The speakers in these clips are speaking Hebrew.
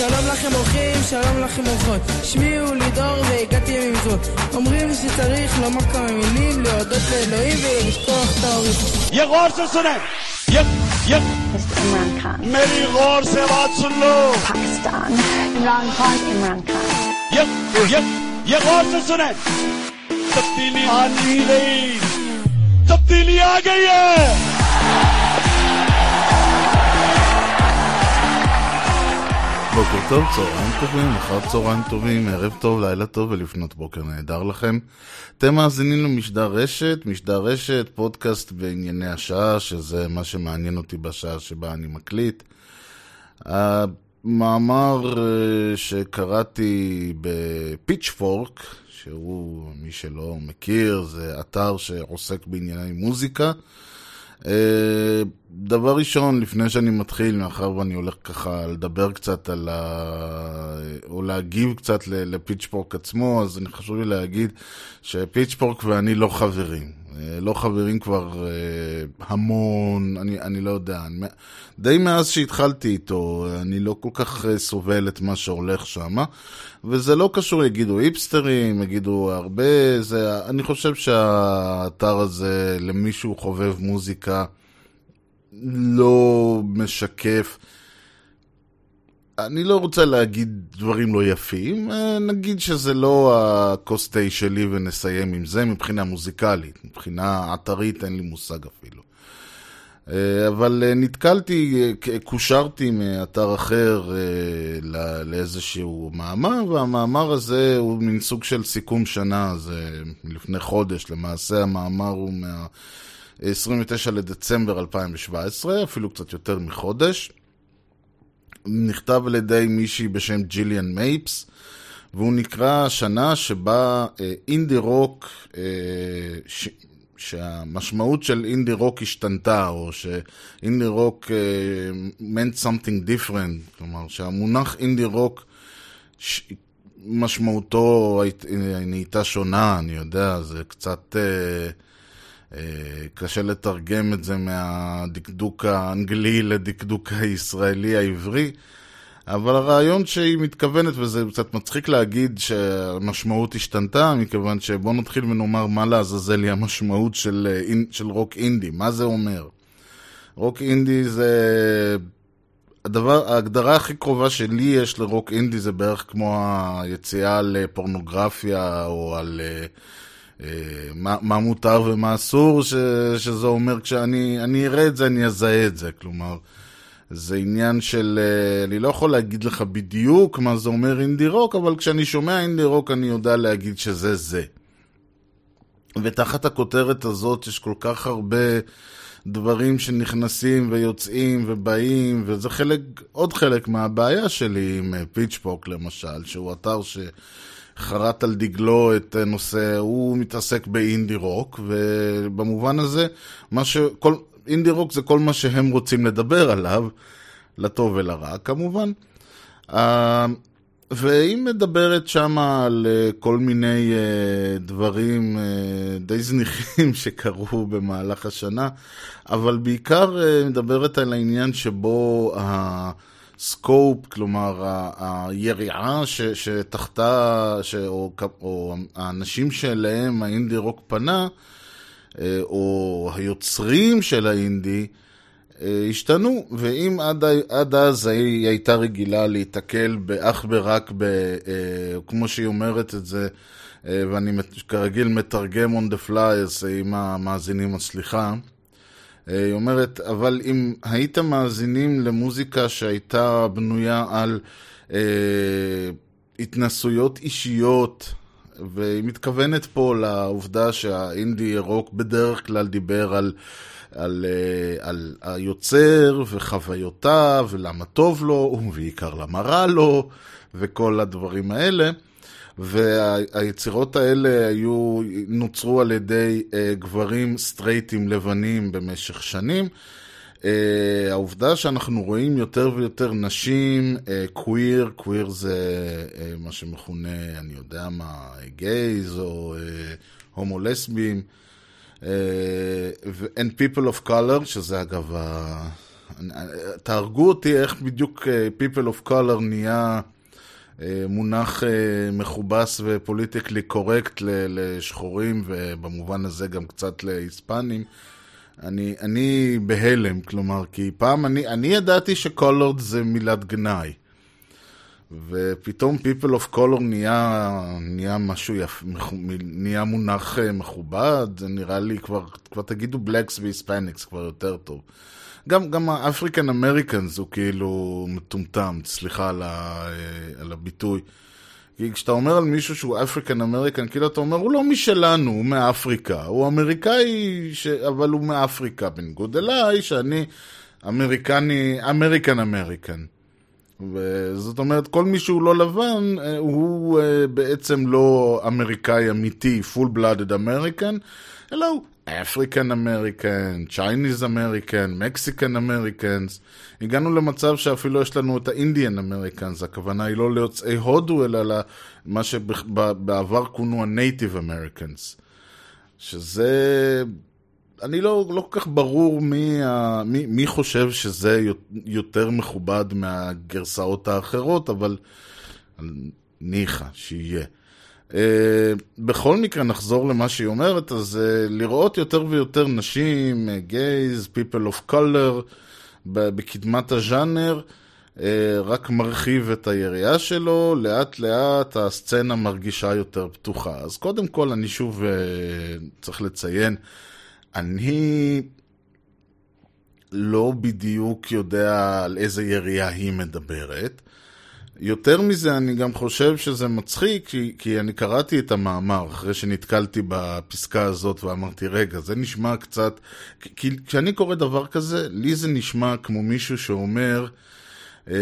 שלום לכם אורחים, שלום לכם אורחות. שמי הוא לידור והגעתי ממזרות. אומרים שצריך לומר כמה מילים, להודות לאלוהים ולשכוח את ההורים. ירור של סונן! יפ, יפ. מרירור סבעת סולו! פקיסטן. אימרן חאן, אימרן חאן. יפ, יפ. ירור של סונן! תבדילי עני רייס! תבדילי אגייה! בוקר טוב, צהריים טובים, אחר צהריים טובים, ערב טוב, לילה טוב ולפנות בוקר נהדר לכם. אתם מאזינים למשדר רשת, משדר רשת, פודקאסט בענייני השעה, שזה מה שמעניין אותי בשעה שבה אני מקליט. המאמר אה, שקראתי בפיצ'פורק, שהוא, מי שלא מכיר, זה אתר שעוסק בענייני מוזיקה. אה, דבר ראשון, לפני שאני מתחיל, מאחר ואני הולך ככה לדבר קצת על ה... או להגיב קצת לפיצ'פורק עצמו, אז אני חשוב לי להגיד שפיצ'פורק ואני לא חברים. אה, לא חברים כבר אה, המון, אני, אני לא יודע, אני, די מאז שהתחלתי איתו, אני לא כל כך אה, סובל את מה שהולך שם, וזה לא קשור, יגידו היפסטרים, יגידו הרבה, זה, אני חושב שהאתר הזה, למישהו חובב מוזיקה, לא משקף. אני לא רוצה להגיד דברים לא יפים, אה, נגיד שזה לא הכוס תה שלי ונסיים עם זה מבחינה מוזיקלית, מבחינה אתרית אין לי מושג אפילו. אה, אבל אה, נתקלתי, קושרתי מאתר אחר לאיזשהו מאמר, והמאמר הזה הוא מין סוג של סיכום שנה, זה מלפני חודש, למעשה המאמר הוא מה... 29 לדצמבר 2017, אפילו קצת יותר מחודש. נכתב על ידי מישהי בשם ג'יליאן מייפס, והוא נקרא השנה שבה אה, אינדי רוק, אה, ש... שהמשמעות של אינדי רוק השתנתה, או שאינדי רוק אה, meant something different, כלומר שהמונח אינדי רוק ש... משמעותו היית- נהייתה שונה, אני יודע, זה קצת... אה, קשה לתרגם את זה מהדקדוק האנגלי לדקדוק הישראלי העברי, אבל הרעיון שהיא מתכוונת, וזה קצת מצחיק להגיד שהמשמעות השתנתה, מכיוון שבואו נתחיל ונאמר מה לעזאזל היא המשמעות של, אה, של רוק אינדי, מה זה אומר? רוק אינדי זה... הדבר, ההגדרה הכי קרובה שלי יש לרוק אינדי זה בערך כמו היציאה לפורנוגרפיה או על אה, אה, מה, מה מותר ומה אסור, ש, שזה אומר כשאני אני אראה את זה אני אזהה את זה, כלומר זה עניין של, אה, אני לא יכול להגיד לך בדיוק מה זה אומר אינדי רוק, אבל כשאני שומע אינדי רוק אני יודע להגיד שזה זה. ותחת הכותרת הזאת יש כל כך הרבה דברים שנכנסים ויוצאים ובאים, וזה חלק, עוד חלק מהבעיה שלי עם אה, פיצ'פוק למשל, שהוא אתר שחרט על דגלו את נושא, הוא מתעסק באינדי רוק, ובמובן הזה, מה שכל, אינדי רוק זה כל מה שהם רוצים לדבר עליו, לטוב ולרע כמובן. אה, והיא מדברת שם על אה, כל מיני אה, דברים די זניחים שקרו במהלך השנה, אבל בעיקר מדברת על העניין שבו הסקופ, כלומר היריעה שתחתה, ש, או, או האנשים שאליהם האינדי רוק פנה, אה, או היוצרים של האינדי, אה, השתנו, ואם עד, עד אז היא הייתה רגילה להיתקל אך ורק. אה, כמו שהיא אומרת את זה, ואני כרגיל מתרגם on the fly, אז אם המאזינים הסליחה. היא אומרת, אבל אם הייתם מאזינים למוזיקה שהייתה בנויה על אה, התנסויות אישיות, והיא מתכוונת פה לעובדה שהאינדי רוק בדרך כלל דיבר על, על, אה, על היוצר וחוויותיו ולמה טוב לו, ובעיקר למה רע לו, וכל הדברים האלה. והיצירות האלה היו, נוצרו על ידי אה, גברים סטרייטים לבנים במשך שנים. אה, העובדה שאנחנו רואים יותר ויותר נשים, אה, קוויר, קוויר זה אה, מה שמכונה, אני יודע מה, גייז או אה, הומו לסבים, אה, ו- and people of color, שזה אגב ה- תהרגו אותי איך בדיוק אה, People of Color נהיה מונח אה, מכובס ופוליטיקלי קורקט לשחורים, ובמובן הזה גם קצת להיספנים. אני, אני בהלם, כלומר, כי פעם אני, אני ידעתי שקולורד זה מילת גנאי. ופתאום People of Color נהיה, נהיה משהו יפה, נהיה מונח מכובד, זה נראה לי כבר, כבר תגידו Blacks ו-Hispanics כבר יותר טוב. גם, גם ה African Americans הוא כאילו מטומטם, סליחה על, ה, על הביטוי. כי כשאתה אומר על מישהו שהוא African American, כאילו אתה אומר, הוא לא משלנו, הוא מאפריקה. הוא אמריקאי, ש... אבל הוא מאפריקה, בניגוד אליי, שאני אמריקני, American American. וזאת אומרת, כל מי שהוא לא לבן, אה, הוא אה, בעצם לא אמריקאי אמיתי, full blooded American, אלא הוא African American, Chinese American, Mexican Americans. הגענו למצב שאפילו יש לנו את ה Indian Americans, הכוונה היא לא ליוצאי הודו, אלא למה שבעבר כונו ה Native Americans. שזה... אני לא, לא כל כך ברור מי, מי, מי חושב שזה יותר מכובד מהגרסאות האחרות, אבל ניחא, שיהיה. Uh, בכל מקרה, נחזור למה שהיא אומרת, אז uh, לראות יותר ויותר נשים, גייז, people of color, בקדמת הז'אנר, uh, רק מרחיב את היריעה שלו, לאט לאט הסצנה מרגישה יותר פתוחה. אז קודם כל, אני שוב uh, צריך לציין, אני לא בדיוק יודע על איזה יריעה היא מדברת. יותר מזה, אני גם חושב שזה מצחיק, כי, כי אני קראתי את המאמר אחרי שנתקלתי בפסקה הזאת ואמרתי, רגע, זה נשמע קצת... כי כשאני קורא דבר כזה, לי זה נשמע כמו מישהו שאומר, אה,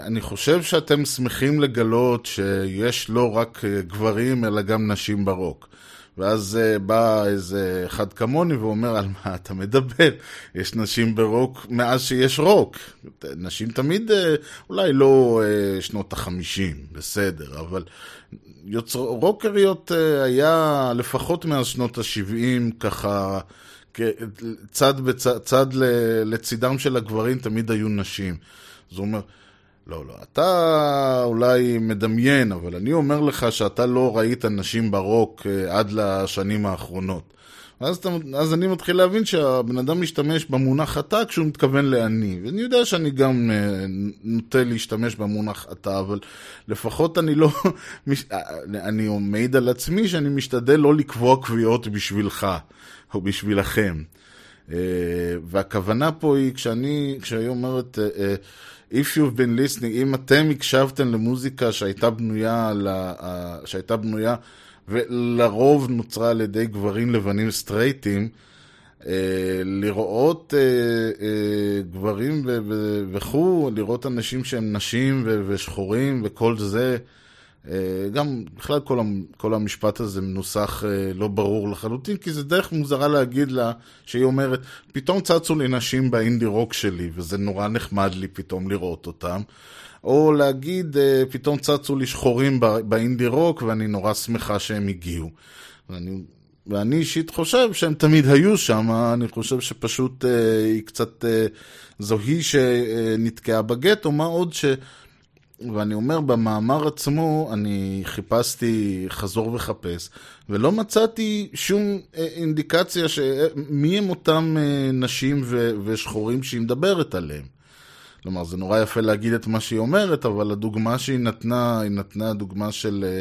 אני חושב שאתם שמחים לגלות שיש לא רק אה, גברים, אלא גם נשים ברוק. ואז uh, בא איזה אחד כמוני ואומר, על מה אתה מדבר? יש נשים ברוק מאז שיש רוק. נשים תמיד, uh, אולי לא uh, שנות החמישים, בסדר, אבל יוצר, רוקריות היה לפחות מאז שנות השבעים, ככה, צד, בצד, צד לצידם של הגברים תמיד היו נשים. זאת אומרת, לא, לא, אתה אולי מדמיין, אבל אני אומר לך שאתה לא ראית נשים ברוק אה, עד לשנים האחרונות. אז, אתה, אז אני מתחיל להבין שהבן אדם משתמש במונח אתה כשהוא מתכוון לאני. ואני יודע שאני גם uh, נוטה להשתמש במונח אתה, אבל לפחות אני לא... אה, אני מעיד על עצמי שאני משתדל לא לקבוע קביעות בשבילך או בשבילכם. והכוונה פה היא, כשאני, כשהיא אומרת... If you've been listening, אם אתם הקשבתם למוזיקה שהייתה בנויה, לה, שהייתה בנויה ולרוב נוצרה על ידי גברים לבנים סטרייטים, אה, לראות אה, אה, גברים וכו', לראות אנשים שהם נשים ושחורים וכל זה, גם בכלל כל, כל המשפט הזה מנוסח אה, לא ברור לחלוטין, כי זה דרך מוזרה להגיד לה, שהיא אומרת, פתאום צצו לי נשים באינדי רוק שלי, וזה נורא נחמד לי פתאום לראות אותם. או להגיד, אה, פתאום צצו לי שחורים באינדי רוק, ואני נורא שמחה שהם הגיעו. ואני, ואני אישית חושב שהם תמיד היו שם, אני חושב שפשוט היא קצת, זו היא שנתקעה בגטו, מה עוד ש... ואני אומר, במאמר עצמו, אני חיפשתי חזור וחפש, ולא מצאתי שום אה, אינדיקציה שמי הם אותם אה, נשים ושחורים שהיא מדברת עליהם. כלומר, זה נורא יפה להגיד את מה שהיא אומרת, אבל הדוגמה שהיא נתנה, היא נתנה דוגמה של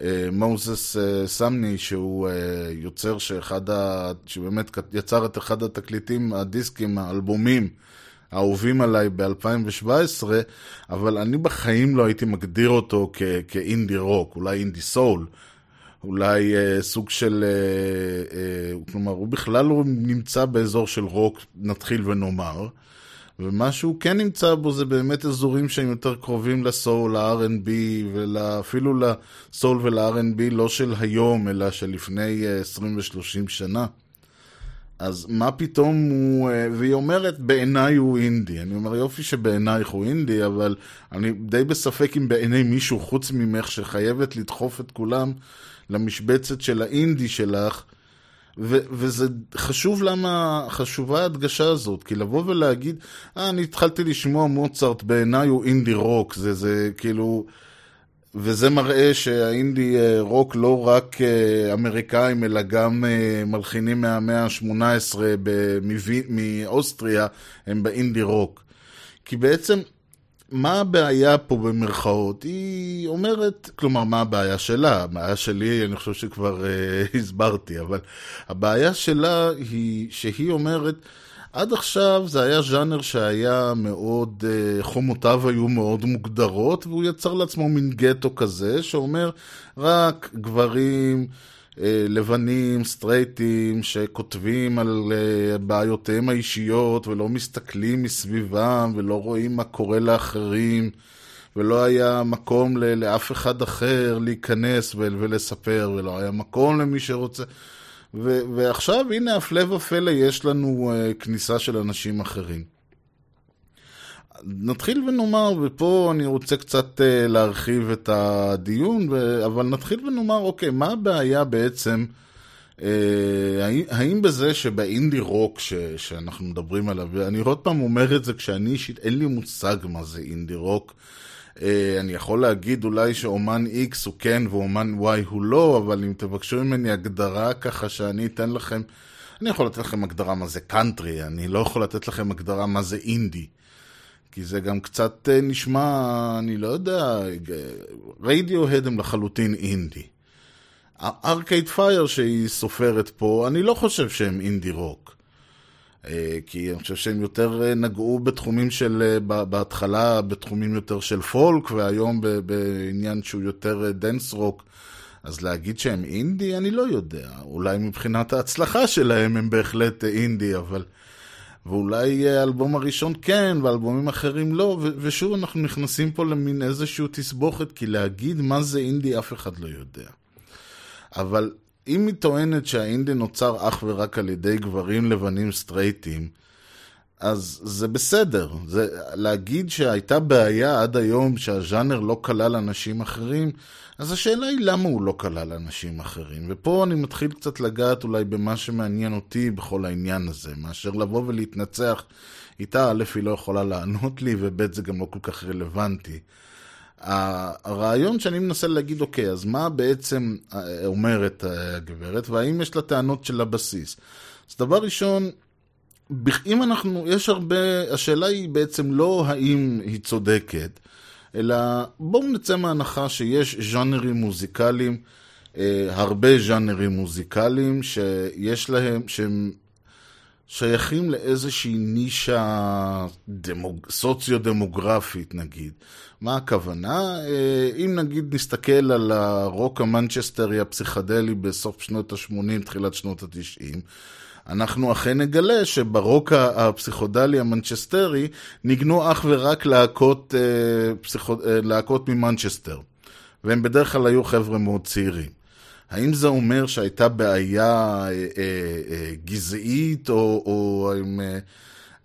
אה, מוזס סמני, שהוא יוצר שאחד ה... שבאמת יצר את אחד התקליטים, הדיסקים, האלבומים, האהובים עליי ב-2017, אבל אני בחיים לא הייתי מגדיר אותו כ- כאינדי רוק, אולי אינדי סול. אולי אה, סוג של, אה, אה, כלומר, הוא בכלל לא נמצא באזור של רוק, נתחיל ונאמר. ומה שהוא כן נמצא בו זה באמת אזורים שהם יותר קרובים לסול, ל-R&B, ואפילו לסול ול-R&B לא של היום, אלא של לפני 20 אה, ו-30 שנה. אז מה פתאום הוא... אה, והיא אומרת, בעיניי הוא אינדי. אני אומר, יופי שבעינייך הוא אינדי, אבל אני די בספק אם בעיני מישהו חוץ ממך שחייבת לדחוף את כולם למשבצת של האינדי שלך, ו- וזה חשוב למה, חשובה ההדגשה הזאת, כי לבוא ולהגיד, אה, אני התחלתי לשמוע מוצרט, בעיניי הוא אינדי רוק, זה, זה כאילו... וזה מראה שהאינדי אה, רוק לא רק אה, אמריקאים, אלא גם אה, מלחינים מהמאה ה-18 מאוסטריה, הם באינדי רוק. כי בעצם, מה הבעיה פה במרכאות? היא אומרת, כלומר, מה הבעיה שלה? הבעיה שלי, אני חושב שכבר הסברתי, אבל הבעיה שלה היא שהיא אומרת, עד עכשיו זה היה ז'אנר שהיה מאוד, uh, חומותיו היו מאוד מוגדרות, והוא יצר לעצמו מין גטו כזה, שאומר רק גברים... לבנים, סטרייטים, שכותבים על בעיותיהם האישיות ולא מסתכלים מסביבם ולא רואים מה קורה לאחרים ולא היה מקום לאף אחד אחר להיכנס ולספר ולא היה מקום למי שרוצה ו- ועכשיו הנה הפלא ופלא יש לנו uh, כניסה של אנשים אחרים. נתחיל ונאמר, ופה אני רוצה קצת uh, להרחיב את הדיון, ו- אבל נתחיל ונאמר, אוקיי, מה הבעיה בעצם, uh, האם, בזה שבאינדי רוק ש- שאנחנו מדברים עליו, ואני עוד פעם אומר את זה כשאני אישית, אין לי מושג מה זה אינדי רוק. Uh, אני יכול להגיד אולי שאומן X הוא כן ואומן Y הוא לא, אבל אם תבקשו ממני הגדרה ככה שאני אתן לכם, אני יכול לתת לכם הגדרה מה זה קאנטרי, אני לא יכול לתת לכם הגדרה מה זה אינדי. כי זה גם קצת נשמע, אני לא יודע, רדיו-הד הם לחלוטין אינדי. ארקייד פייר שהיא סופרת פה, אני לא חושב שהם אינדי רוק. כי אני חושב שהם יותר נגעו בתחומים של, בהתחלה בתחומים יותר של פולק, והיום בעניין שהוא יותר dance rock. אז להגיד שהם אינדי, אני לא יודע. אולי מבחינת ההצלחה שלהם הם בהחלט אינדי, אבל... ואולי האלבום הראשון כן, ואלבומים אחרים לא, ו- ושוב אנחנו נכנסים פה למין איזושהי תסבוכת, כי להגיד מה זה אינדי אף אחד לא יודע. אבל אם היא טוענת שהאינדי נוצר אך ורק על ידי גברים לבנים סטרייטים, אז זה בסדר. זה, להגיד שהייתה בעיה עד היום שהז'אנר לא כלל אנשים אחרים, אז השאלה היא למה הוא לא כלל אנשים אחרים. ופה אני מתחיל קצת לגעת אולי במה שמעניין אותי בכל העניין הזה, מאשר לבוא ולהתנצח איתה, א', היא לא יכולה לענות לי, וב', זה גם לא כל כך רלוונטי. הרעיון שאני מנסה להגיד, אוקיי, אז מה בעצם אומרת הגברת, והאם יש לה טענות של הבסיס? אז דבר ראשון, אם אנחנו, יש הרבה, השאלה היא בעצם לא האם היא צודקת, אלא בואו נצא מהנחה שיש ז'אנרים מוזיקליים, אה, הרבה ז'אנרים מוזיקליים שיש להם, שהם שייכים לאיזושהי נישה דמוג... סוציו-דמוגרפית נגיד. מה הכוונה? אה, אם נגיד נסתכל על הרוק המנצ'סטרי הפסיכדלי בסוף שנות ה-80, תחילת שנות ה-90, אנחנו אכן נגלה שברוק הפסיכודלי המנצ'סטרי ניגנו אך ורק להקות, אה, פסיכו, אה, להקות ממנצ'סטר, והם בדרך כלל היו חבר'ה מאוד צעירים. האם זה אומר שהייתה בעיה אה, אה, גזעית, או, או עם... אה,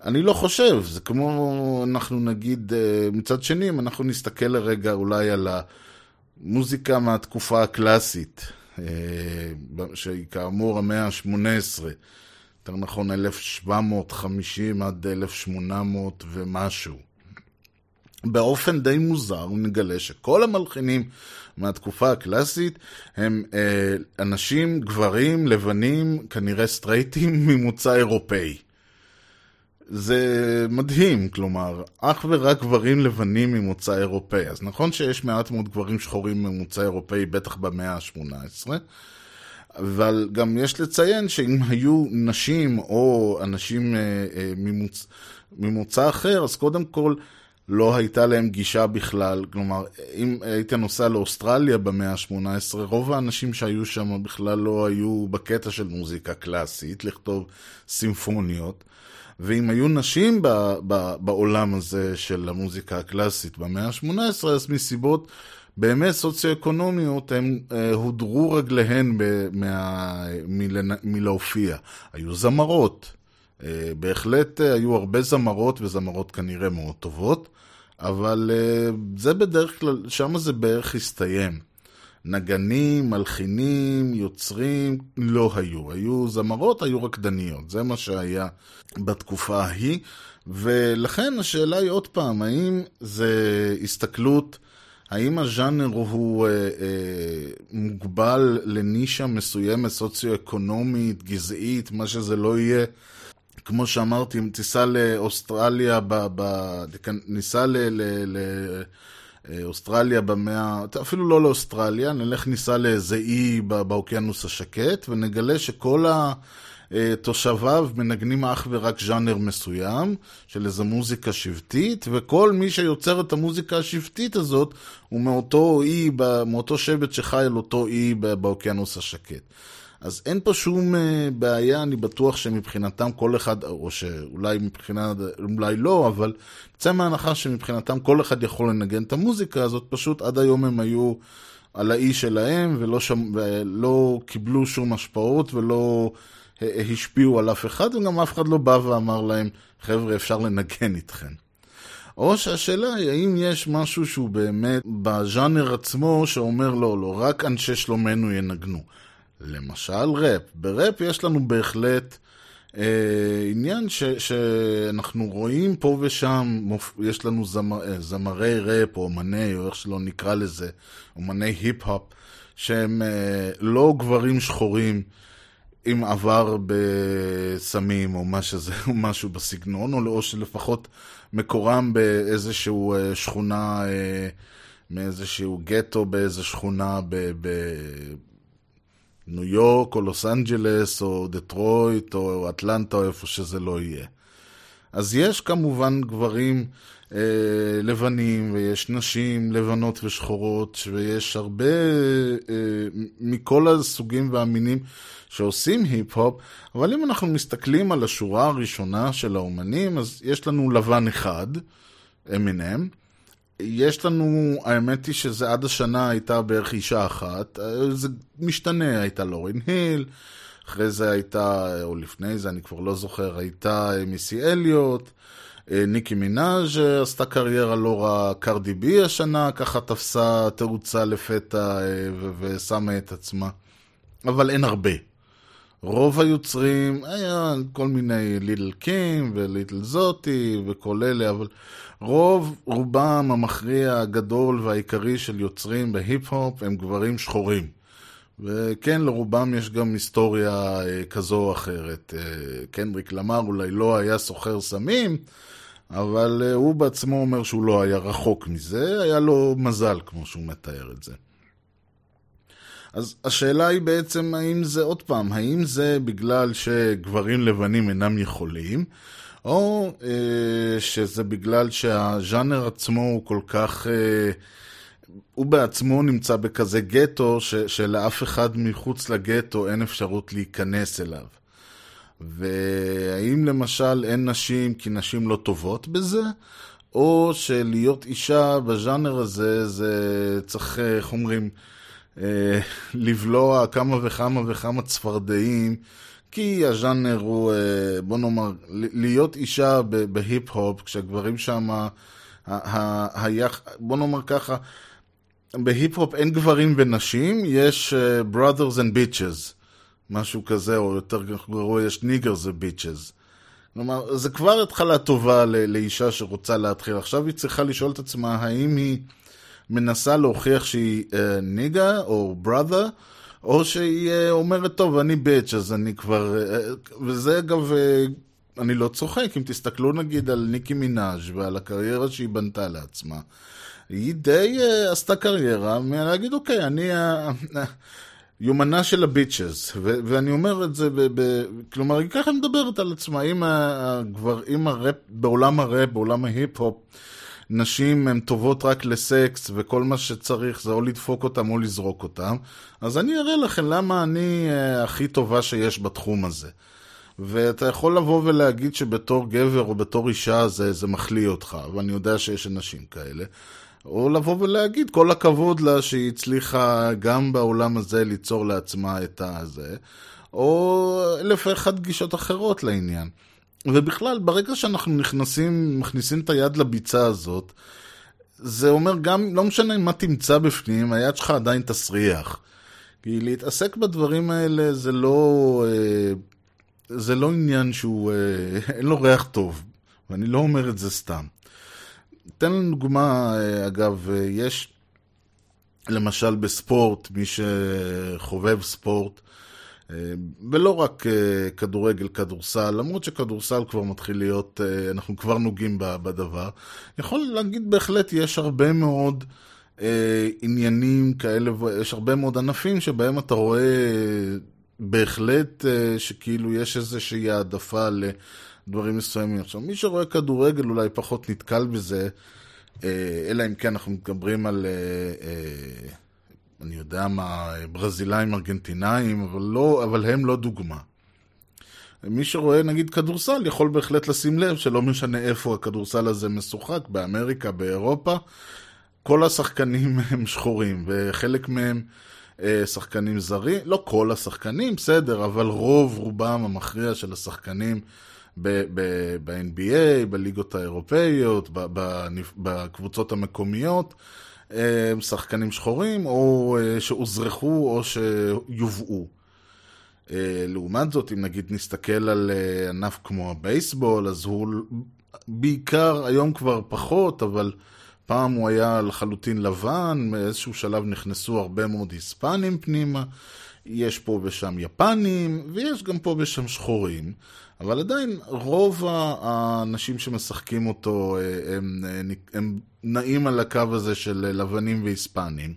אני לא חושב, זה כמו, אנחנו נגיד, אה, מצד שני, אם אנחנו נסתכל לרגע אולי על המוזיקה מהתקופה הקלאסית, אה, שהיא כאמור המאה ה-18, יותר נכון 1750 עד 1800 ומשהו. באופן די מוזר נגלה שכל המלחינים מהתקופה הקלאסית הם אה, אנשים, גברים, לבנים, כנראה סטרייטים ממוצא אירופאי. זה מדהים, כלומר, אך ורק גברים לבנים ממוצא אירופאי. אז נכון שיש מעט מאוד גברים שחורים ממוצא אירופאי, בטח במאה ה-18, אבל גם יש לציין שאם היו נשים או אנשים אה, אה, ממוצ... ממוצא אחר, אז קודם כל לא הייתה להם גישה בכלל. כלומר, אם היית נוסע לאוסטרליה במאה ה-18, רוב האנשים שהיו שם בכלל לא היו בקטע של מוזיקה קלאסית, לכתוב סימפוניות. ואם היו נשים ב, ב, בעולם הזה של המוזיקה הקלאסית במאה ה-18, אז מסיבות באמת סוציו-אקונומיות, הם אה, הודרו רגליהן ב, מה, מלהופיע. היו זמרות. אה, בהחלט אה, היו הרבה זמרות, וזמרות כנראה מאוד טובות, אבל אה, זה בדרך כלל, שם זה בערך הסתיים. נגנים, מלחינים, יוצרים, לא היו. היו זמרות, היו רקדניות. זה מה שהיה בתקופה ההיא. ולכן השאלה היא עוד פעם, האם זה הסתכלות, האם הז'אנר הוא אה, אה, מוגבל לנישה מסוימת, סוציו-אקונומית, גזעית, מה שזה לא יהיה? כמו שאמרתי, אם תיסע לאוסטרליה, ב, ב, ניסע ל... ל, ל אוסטרליה במאה, אפילו לא לאוסטרליה, נלך ניסע לאיזה אי באוקיינוס השקט ונגלה שכל תושביו מנגנים אך ורק ז'אנר מסוים של איזו מוזיקה שבטית, וכל מי שיוצר את המוזיקה השבטית הזאת הוא מאותו אי, מאותו שבט שחי על אותו אי באוקיינוס השקט. אז אין פה שום בעיה, אני בטוח שמבחינתם כל אחד, או שאולי מבחינת, אולי לא, אבל נצא מההנחה שמבחינתם כל אחד יכול לנגן את המוזיקה הזאת, פשוט עד היום הם היו על האי שלהם ולא, שם, ולא קיבלו שום השפעות ולא השפיעו על אף אחד, וגם אף אחד לא בא ואמר להם, חבר'ה, אפשר לנגן איתכם. או שהשאלה היא, האם יש משהו שהוא באמת בז'אנר עצמו שאומר לא, לא, רק אנשי שלומנו ינגנו. למשל ראפ. בראפ יש לנו בהחלט אה, עניין ש, שאנחנו רואים פה ושם, יש לנו זמר, אה, זמרי ראפ או אומני, או איך שלא נקרא לזה, אומני היפ-הופ, שהם אה, לא גברים שחורים. עם עבר בסמים או, שזה, או משהו בסגנון, או, או שלפחות מקורם באיזשהו שכונה, מאיזשהו גטו באיזו שכונה בניו יורק או לוס אנג'לס או דטרויט או אטלנטה או איפה שזה לא יהיה. אז יש כמובן גברים אה, לבנים ויש נשים לבנות ושחורות ויש הרבה אה, מכל הסוגים והמינים שעושים היפ-הופ, אבל אם אנחנו מסתכלים על השורה הראשונה של האומנים, אז יש לנו לבן אחד, אמינם. יש לנו, האמת היא שזה עד השנה הייתה בערך אישה אחת, זה משתנה, הייתה לורין היל, אחרי זה הייתה, או לפני זה, אני כבר לא זוכר, הייתה מיסי אליוט, ניקי מנאז' עשתה קריירה לא רע, קרדי בי השנה, ככה תפסה תאוצה לפתע ושמה את עצמה. אבל אין הרבה. רוב היוצרים היה כל מיני ליטל קים וליטל זאתי וכל אלה, אבל רוב, רובם המכריע הגדול והעיקרי של יוצרים בהיפ-הופ הם גברים שחורים. וכן, לרובם יש גם היסטוריה אה, כזו או אחרת. אה, קנדריק למר אולי לא היה סוחר סמים, אבל אה, הוא בעצמו אומר שהוא לא היה רחוק מזה, היה לו מזל, כמו שהוא מתאר את זה. אז השאלה היא בעצם, האם זה, עוד פעם, האם זה בגלל שגברים לבנים אינם יכולים, או אה, שזה בגלל שהז'אנר עצמו הוא כל כך... אה, הוא בעצמו נמצא בכזה גטו, ש, שלאף אחד מחוץ לגטו אין אפשרות להיכנס אליו. והאם למשל אין נשים כי נשים לא טובות בזה, או שלהיות אישה בז'אנר הזה, זה צריך, איך אומרים, אה, לבלוע כמה וכמה וכמה צפרדעים, כי הז'אנר הוא, אה, בוא נאמר, להיות אישה בהיפ-הופ, כשהגברים שם, בוא נאמר ככה, בהיפ-הופ אין גברים ונשים, יש uh, brothers and bitches, משהו כזה, או יותר גרוע, יש niggers and bitches. כלומר, זה כבר התחלה טובה לאישה שרוצה להתחיל. עכשיו היא צריכה לשאול את עצמה האם היא מנסה להוכיח שהיא ניגה או brother, או שהיא uh, אומרת, טוב, אני ביץ', אז אני כבר... Uh, וזה אגב, אני לא צוחק, אם תסתכלו נגיד על ניקי מנאז' ועל הקריירה שהיא בנתה לעצמה. היא די עשתה קריירה מלהגיד, אוקיי, אני היומנה של הביצ'ז, ו- ואני אומר את זה, ב- ב- כלומר, היא ככה מדברת על עצמה, אם, הגבר, הראפ, בעולם הראפ, בעולם ההיפ-הופ, נשים הן טובות רק לסקס, וכל מה שצריך זה או לדפוק אותם או לזרוק אותם, אז אני אראה לכם למה אני uh, הכי טובה שיש בתחום הזה. ואתה יכול לבוא ולהגיד שבתור גבר או בתור אישה זה, זה מחליא אותך, ואני יודע שיש אנשים כאלה. או לבוא ולהגיד כל הכבוד לה שהיא הצליחה גם בעולם הזה ליצור לעצמה את הזה, או אלף ואחת גישות אחרות לעניין. ובכלל, ברגע שאנחנו נכנסים, מכניסים את היד לביצה הזאת, זה אומר גם, לא משנה מה תמצא בפנים, היד שלך עדיין תסריח. כי להתעסק בדברים האלה זה לא... אה, זה לא עניין שהוא... אה, אין לו ריח טוב, ואני לא אומר את זה סתם. תן לנו דוגמה, אה, אגב, יש למשל בספורט, מי שחובב ספורט, ולא רק אה, כדורגל, כדורסל, למרות שכדורסל כבר מתחיל להיות, אה, אנחנו כבר נוגעים בדבר, יכול להגיד בהחלט יש הרבה מאוד אה, עניינים כאלה, יש הרבה מאוד ענפים שבהם אתה רואה אה, בהחלט אה, שכאילו יש איזושהי העדפה לדברים מסוימים. עכשיו, מי שרואה כדורגל אולי פחות נתקל בזה, אה, אלא אם כן אנחנו מדברים על, אה, אה, אני יודע מה, ברזילאים, ארגנטינאים, אבל, לא, אבל הם לא דוגמה. מי שרואה נגיד כדורסל יכול בהחלט לשים לב שלא משנה איפה הכדורסל הזה משוחק, באמריקה, באירופה, כל השחקנים הם שחורים, וחלק מהם אה, שחקנים זרים, לא כל השחקנים, בסדר, אבל רוב רובם המכריע של השחקנים ב-NBA, בליגות האירופאיות, בקבוצות המקומיות, שחקנים שחורים, או אה, שהוזרחו או שיובאו. אה, לעומת זאת, אם נגיד נסתכל על אה, ענף כמו הבייסבול, אז הוא בעיקר, היום כבר פחות, אבל פעם הוא היה לחלוטין לבן, באיזשהו שלב נכנסו הרבה מאוד היספנים פנימה, יש פה ושם יפנים, ויש גם פה ושם שחורים, אבל עדיין רוב האנשים שמשחקים אותו אה, הם, הם, הם נעים על הקו הזה של לבנים והיספנים.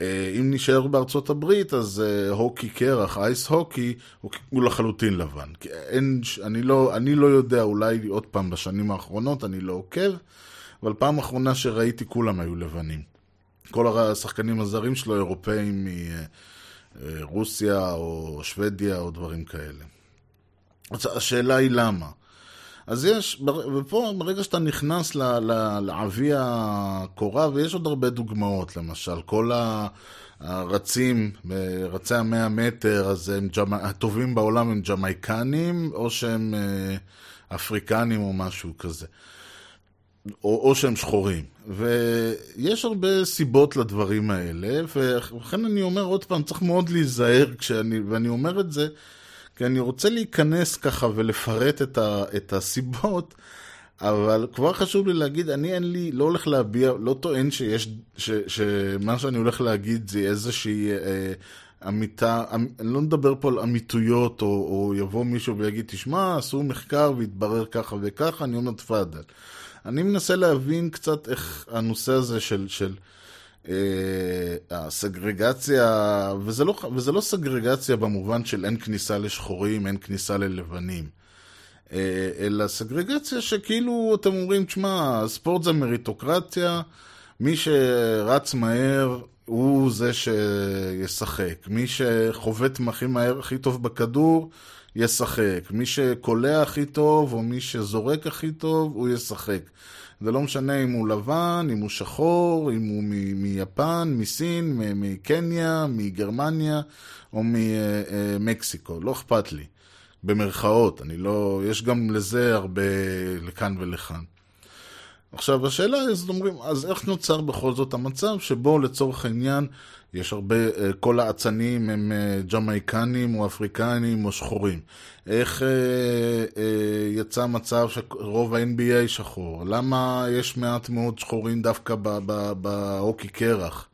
אה, אם נשאר בארצות הברית, אז אה, הוקי קרח, אייס הוקי, הוא, לחלוטין לבן. אין, אני, לא, אני לא יודע, אולי עוד פעם בשנים האחרונות, אני לא עוקב, אבל פעם אחרונה שראיתי כולם היו לבנים. כל השחקנים הזרים שלו אירופאים מרוסיה או שוודיה או דברים כאלה. השאלה היא למה. אז יש, ופה ברגע שאתה נכנס לעבי הקורה, ויש עוד הרבה דוגמאות, למשל, כל הרצים, רצי המאה מטר, אז הם ג'מא, הטובים בעולם הם ג'מייקנים, או שהם אה, אפריקנים או משהו כזה. או, או שהם שחורים. ויש הרבה סיבות לדברים האלה, ולכן אני אומר עוד פעם, צריך מאוד להיזהר כשאני, ואני אומר את זה, כי אני רוצה להיכנס ככה ולפרט את, ה, את הסיבות, אבל כבר חשוב לי להגיד, אני אין לי, לא הולך להביע, לא טוען שיש, ש, שמה שאני הולך להגיד זה איזושהי אה, אמיתה, אמ, אני לא מדבר פה על אמיתויות, או, או יבוא מישהו ויגיד, תשמע, עשו מחקר והתברר ככה וככה, אני אומר, תפאדל. אני מנסה להבין קצת איך הנושא הזה של, של הסגרגציה, וזה לא, וזה לא סגרגציה במובן של אין כניסה לשחורים, אין כניסה ללבנים, אה, אלא סגרגציה שכאילו אתם אומרים, תשמע, ספורט זה מריטוקרטיה, מי שרץ מהר הוא זה שישחק, מי שחובט הכי מהר, הכי טוב בכדור, ישחק. מי שקולע הכי טוב, או מי שזורק הכי טוב, הוא ישחק. זה לא משנה אם הוא לבן, אם הוא שחור, אם הוא מ- מיפן, מסין, מקניה, מגרמניה, או ממקסיקו. לא אכפת לי. במרכאות, אני לא... יש גם לזה הרבה לכאן ולכאן. עכשיו, השאלה אז אומרים, אז איך נוצר בכל זאת המצב שבו לצורך העניין יש הרבה, כל האצנים הם ג'מייקנים או אפריקנים או שחורים. איך אה, אה, יצא מצב שרוב ה-NBA שחור? למה יש מעט מאוד שחורים דווקא בהוקי קרח?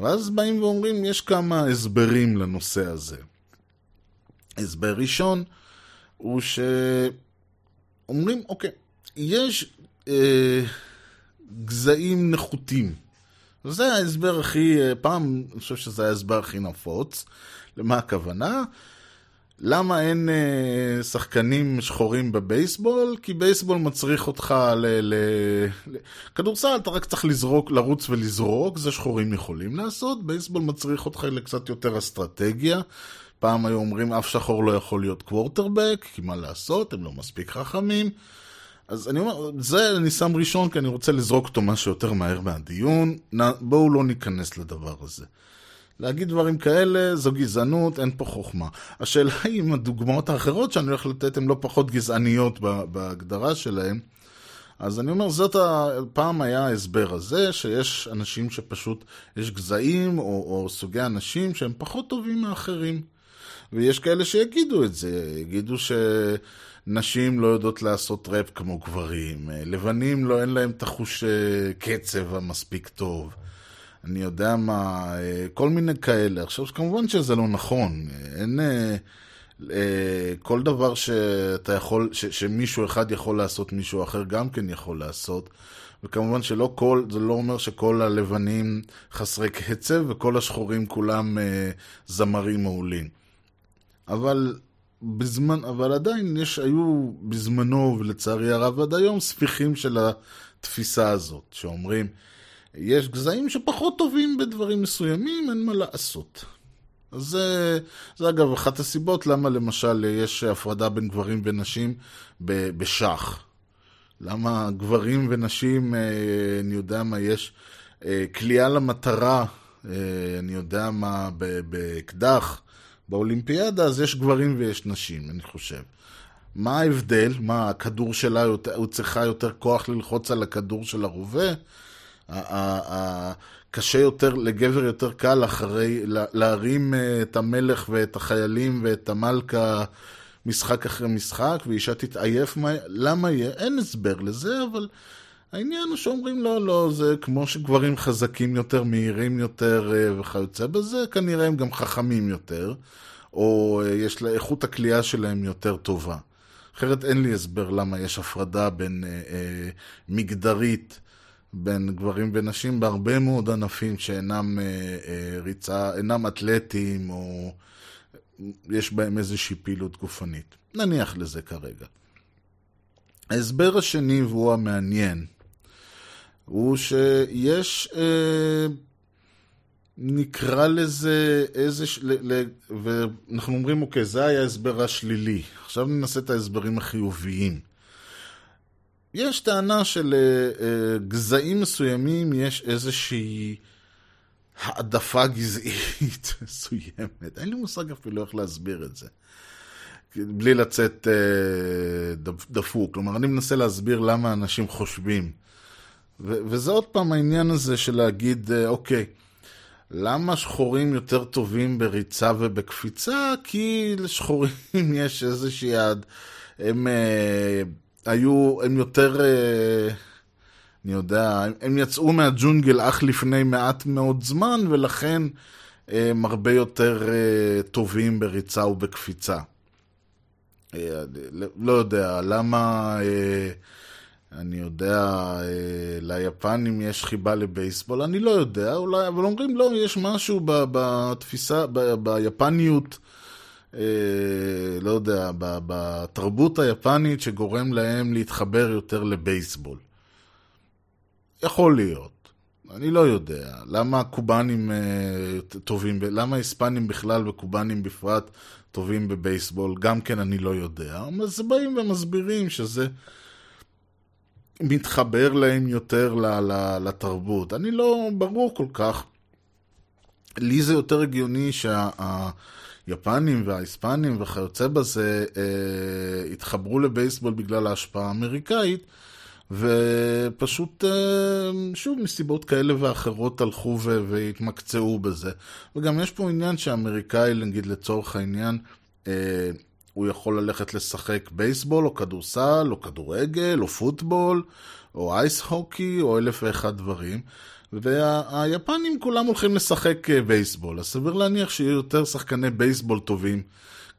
ואז באים ואומרים, יש כמה הסברים לנושא הזה. הסבר ראשון הוא שאומרים, אוקיי, יש אה, גזעים נחותים. וזה ההסבר הכי, פעם, אני חושב שזה ההסבר הכי נפוץ. למה הכוונה? למה אין אה, שחקנים שחורים בבייסבול? כי בייסבול מצריך אותך ל... ל... ל... כדורסל אתה רק צריך לזרוק, לרוץ ולזרוק, זה שחורים יכולים לעשות. בייסבול מצריך אותך לקצת יותר אסטרטגיה. פעם היו אומרים אף שחור לא יכול להיות קוורטרבק, כי מה לעשות, הם לא מספיק חכמים. אז אני אומר, זה אני שם ראשון כי אני רוצה לזרוק אותו משהו יותר מהר מהדיון. בואו לא ניכנס לדבר הזה. להגיד דברים כאלה זו גזענות, אין פה חוכמה. השאלה היא אם הדוגמאות האחרות שאני הולך לתת הן לא פחות גזעניות בהגדרה שלהן. אז אני אומר, זאת. פעם היה ההסבר הזה, שיש אנשים שפשוט, יש גזעים או, או סוגי אנשים שהם פחות טובים מאחרים. ויש כאלה שיגידו את זה, יגידו שנשים לא יודעות לעשות ראפ כמו גברים, לבנים לא, אין להם את החוש אה, קצב המספיק טוב. אני יודע מה, אה, כל מיני כאלה. עכשיו, כמובן שזה לא נכון. אין... אה, אה, כל דבר שאתה יכול, ש, שמישהו אחד יכול לעשות, מישהו אחר גם כן יכול לעשות. וכמובן שלא כל, זה לא אומר שכל הלבנים חסרי קצב וכל השחורים כולם אה, זמרים מעולים. אבל בזמן, אבל עדיין יש, היו בזמנו, ולצערי הרב עד היום, ספיחים של התפיסה הזאת, שאומרים, יש גזעים שפחות טובים בדברים מסוימים, אין מה לעשות. אז זה, זה אגב אחת הסיבות למה למשל יש הפרדה בין גברים ונשים בשח. למה גברים ונשים, אה, אני יודע מה, יש כליאה אה, למטרה, אה, אני יודע מה, באקדח, באולימפיאדה, אז יש גברים ויש נשים, אני חושב. מה ההבדל? מה, הכדור שלה, הוא צריכה יותר כוח ללחוץ על הכדור של הרובה? קשה יותר, לגבר יותר קל אחרי, להרים אה, את המלך ואת החיילים ואת המלכה משחק אחרי משחק, ואישה תתעייף, מה, למה יהיה? אין הסבר לזה, אבל העניין הוא שאומרים לא, לא, זה כמו שגברים חזקים יותר, מהירים יותר אה, וכיוצא בזה, כנראה הם גם חכמים יותר, או אה, יש לה, איכות הכלייה שלהם יותר טובה. אחרת אין לי הסבר למה יש הפרדה בין אה, אה, מגדרית בין גברים ונשים בהרבה מאוד ענפים שאינם אה, אה, ריצה, אינם אתלטיים או יש בהם איזושהי פעילות גופנית. נניח לזה כרגע. ההסבר השני, והוא המעניין, הוא שיש, אה, נקרא לזה איזה, ל, ל, ואנחנו אומרים, אוקיי, זה היה ההסבר השלילי. עכשיו ננסה את ההסברים החיוביים. יש טענה של uh, uh, גזעים מסוימים, יש איזושהי העדפה גזעית מסוימת. אין לי מושג אפילו איך להסביר את זה. בלי לצאת uh, דפוק. כלומר, אני מנסה להסביר למה אנשים חושבים. ו- וזה עוד פעם העניין הזה של להגיד, uh, אוקיי, למה שחורים יותר טובים בריצה ובקפיצה? כי לשחורים יש איזושהי יד. הם... Uh, היו, הם יותר, אה, אני יודע, הם יצאו מהג'ונגל אך לפני מעט מאוד זמן, ולכן הם הרבה יותר אה, טובים בריצה ובקפיצה. אה, לא יודע, למה, אני יודע, ליפנים יש חיבה לבייסבול, אני לא יודע, אולי, אבל אומרים לא, יש משהו בתפיסה, ביפניות. אה, לא יודע, בתרבות היפנית שגורם להם להתחבר יותר לבייסבול. יכול להיות. אני לא יודע. למה הקובנים אה, טובים, למה היספנים בכלל וקובנים בפרט טובים בבייסבול, גם כן אני לא יודע. אז באים ומסבירים שזה מתחבר להם יותר לתרבות. אני לא ברור כל כך. לי זה יותר הגיוני שה... היפנים וההיספנים וכיוצא בזה אה, התחברו לבייסבול בגלל ההשפעה האמריקאית, ופשוט, אה, שוב, מסיבות כאלה ואחרות הלכו והתמקצעו בזה. וגם יש פה עניין שהאמריקאי, נגיד לצורך העניין, אה, הוא יכול ללכת לשחק בייסבול, או כדורסל, או כדורגל, או פוטבול, או אייס הוקי, או אלף ואחד דברים. והיפנים כולם הולכים לשחק אה, בייסבול, אז סביר להניח שיהיו יותר שחקני בייסבול טובים,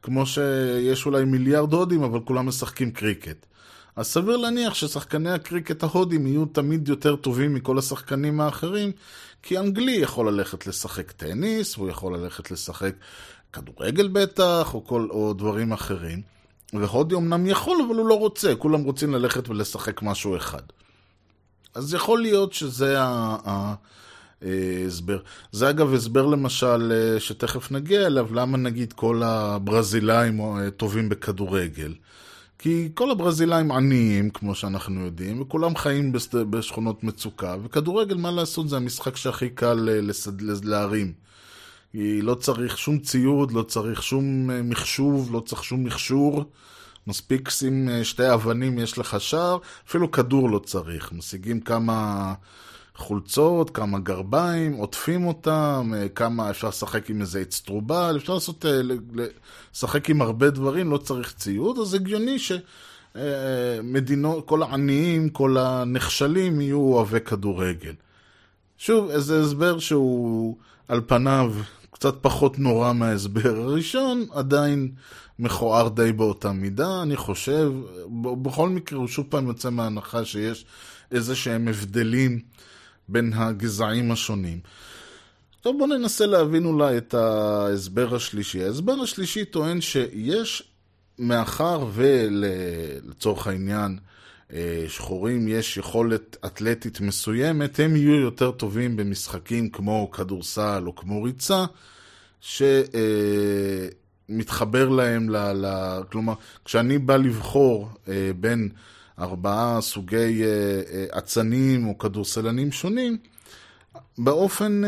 כמו שיש אולי מיליארד הודים, אבל כולם משחקים קריקט. אז סביר להניח ששחקני הקריקט ההודים יהיו תמיד יותר טובים מכל השחקנים האחרים, כי אנגלי יכול ללכת לשחק טניס, הוא יכול ללכת לשחק כדורגל בטח, או, כל, או דברים אחרים. והודי אמנם יכול, אבל הוא לא רוצה, כולם רוצים ללכת ולשחק משהו אחד. אז יכול להיות שזה ההסבר. זה אגב הסבר למשל, אה, שתכף נגיע אליו, למה נגיד כל הברזילאים אה, טובים בכדורגל. כי כל הברזילאים עניים, כמו שאנחנו יודעים, וכולם חיים בשכונות מצוקה, וכדורגל, מה לעשות, זה המשחק שהכי קל אה, לסד... להרים. היא לא צריך שום ציוד, לא צריך שום מחשוב, לא צריך שום מכשור. מספיק שים אה, שתי אבנים, יש לך שער, אפילו כדור לא צריך. משיגים כמה חולצות, כמה גרביים, עוטפים אותם, אה, כמה אפשר לשחק עם איזה אצטרובל, אפשר לעשות, אה, לשחק עם הרבה דברים, לא צריך ציוד, אז הגיוני שמדינות, כל העניים, כל הנחשלים יהיו אוהבי כדורגל. שוב, איזה הסבר שהוא על פניו קצת פחות נורא מההסבר הראשון, עדיין מכוער די באותה מידה, אני חושב. בכל מקרה, הוא שוב פעם יוצא מההנחה שיש איזה שהם הבדלים בין הגזעים השונים. טוב, בואו ננסה להבין אולי את ההסבר השלישי. ההסבר השלישי טוען שיש, מאחר ולצורך העניין, שחורים יש יכולת אתלטית מסוימת, הם יהיו יותר טובים במשחקים כמו כדורסל או כמו ריצה, שמתחבר להם ל... ל... כלומר, כשאני בא לבחור אה, בין ארבעה סוגי אה, אה, אצנים או כדורסלנים שונים, באופן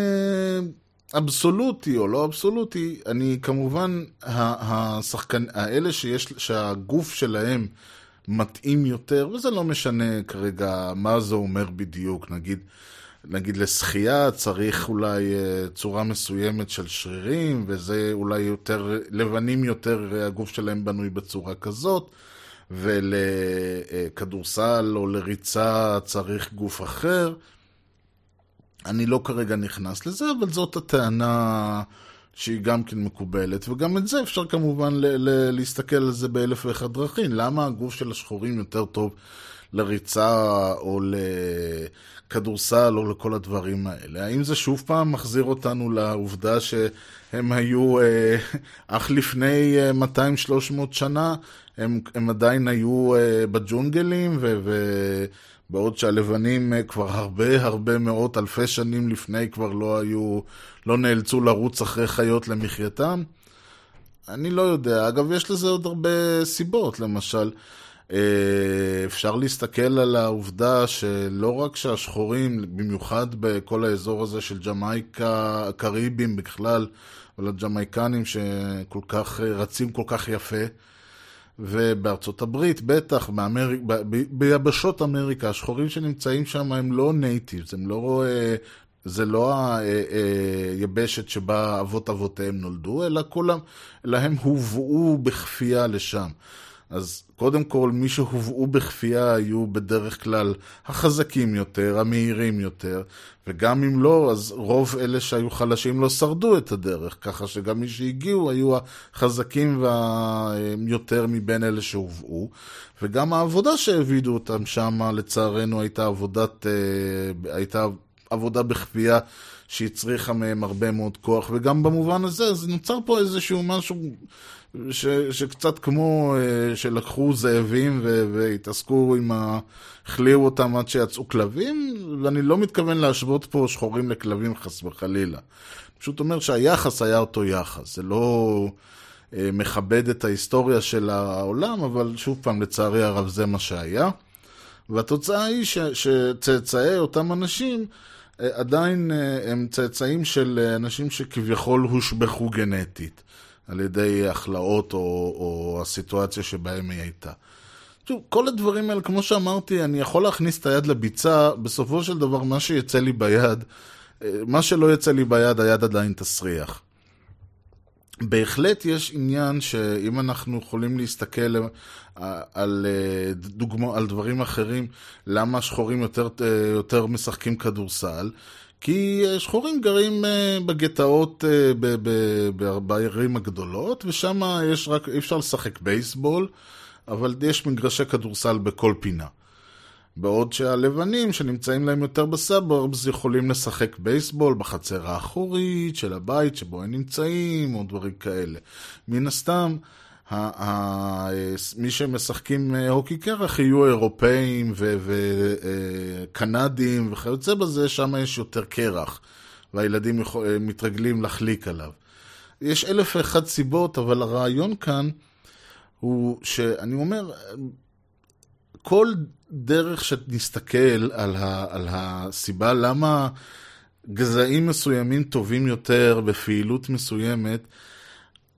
אבסולוטי או לא אבסולוטי, אני כמובן, השחקן, האלה שיש, שהגוף שלהם מתאים יותר, וזה לא משנה כרגע מה זה אומר בדיוק, נגיד, נגיד לשחייה צריך אולי אה, צורה מסוימת של שרירים, וזה אולי יותר, לבנים יותר, אה, הגוף שלהם בנוי בצורה כזאת. ולכדורסל או לריצה צריך גוף אחר. אני לא כרגע נכנס לזה, אבל זאת הטענה שהיא גם כן מקובלת, וגם את זה אפשר כמובן ל- ל- להסתכל על זה באלף ואחת דרכים. למה הגוף של השחורים יותר טוב לריצה או לכדורסל או לכל הדברים האלה? האם זה שוב פעם מחזיר אותנו לעובדה שהם היו אה, אך לפני אה, 200-300 שנה, הם, הם עדיין היו אה, בג'ונגלים, ו... ו- בעוד שהלבנים אה, כבר הרבה הרבה מאות אלפי שנים לפני כבר לא היו, לא נאלצו לרוץ אחרי חיות למחייתם? אני לא יודע. אגב, יש לזה עוד הרבה סיבות. למשל, אה, אפשר להסתכל על העובדה שלא רק שהשחורים, במיוחד בכל האזור הזה של ג'מייקה, קריבים בכלל, אבל הג'מייקנים שכל כך אה, רצים כל כך יפה, ובארצות הברית, בטח, באמריק, ב, ביבשות אמריקה, השחורים שנמצאים שם הם לא natives, הם לא... אה, זה לא היבשת שבה אבות אבותיהם נולדו, אלא כולם, אלא הם הובאו בכפייה לשם. אז קודם כל, מי שהובאו בכפייה היו בדרך כלל החזקים יותר, המהירים יותר, וגם אם לא, אז רוב אלה שהיו חלשים לא שרדו את הדרך, ככה שגם מי שהגיעו היו החזקים והיותר מבין אלה שהובאו, וגם העבודה שהעבידו אותם שם, לצערנו, הייתה עבודת, אה, הייתה עבודה בכפייה שהצריכה מהם הרבה מאוד כוח, וגם במובן הזה, אז נוצר פה איזשהו משהו ש, שקצת כמו uh, שלקחו זאבים ו, והתעסקו עם ה... החליאו אותם עד שיצאו כלבים, ואני לא מתכוון להשוות פה שחורים לכלבים חס וחלילה. פשוט אומר שהיחס היה אותו יחס, זה לא uh, מכבד את ההיסטוריה של העולם, אבל שוב פעם, לצערי הרב זה מה שהיה. והתוצאה היא ש, שצאצאי אותם אנשים uh, עדיין הם צאצאים של אנשים שכביכול הושבחו גנטית. על ידי הכלאות או, או הסיטואציה שבהם היא הייתה. שוב, כל הדברים האלה, כמו שאמרתי, אני יכול להכניס את היד לביצה, בסופו של דבר מה שיצא לי ביד, מה שלא יצא לי ביד, היד עדיין תסריח. בהחלט יש עניין שאם אנחנו יכולים להסתכל על, דוגמה, על דברים אחרים, למה שחורים יותר, יותר משחקים כדורסל, כי שחורים גרים בגטאות בערים הגדולות, ושם אי אפשר לשחק בייסבול, אבל יש מגרשי כדורסל בכל פינה. בעוד שהלבנים שנמצאים להם יותר בסאברבס יכולים לשחק בייסבול בחצר האחורית של הבית שבו הם נמצאים, או דברים כאלה. מן הסתם, מי שמשחקים הוקי קרח יהיו אירופאים וקנדים וכיוצא בזה, שם יש יותר קרח, והילדים מתרגלים להחליק עליו. יש אלף ואחת סיבות, אבל הרעיון כאן הוא שאני אומר, כל דרך שנסתכל על, ה, על הסיבה למה גזעים מסוימים טובים יותר בפעילות מסוימת,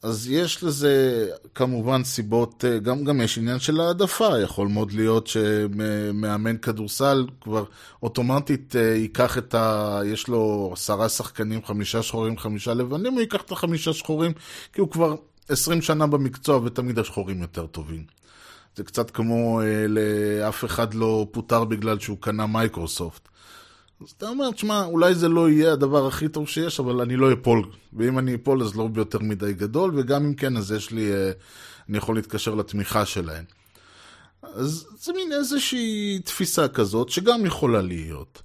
אז יש לזה כמובן סיבות, אה, גם, גם יש עניין של העדפה, יכול מאוד להיות שמאמן כדורסל כבר אוטומטית אה, ייקח את ה... יש לו עשרה שחקנים, חמישה שחורים, חמישה לבנים, הוא ייקח את החמישה שחורים, כי הוא כבר עשרים שנה במקצוע ותמיד השחורים יותר טובים. זה קצת כמו אה, לאף אחד לא פוטר בגלל שהוא קנה מייקרוסופט. אז אתה אומר, תשמע, אולי זה לא יהיה הדבר הכי טוב שיש, אבל אני לא אפול. ואם אני אפול, אז לא ביותר מדי גדול, וגם אם כן, אז יש לי, אה, אני יכול להתקשר לתמיכה שלהם. אז זה מין איזושהי תפיסה כזאת, שגם יכולה להיות.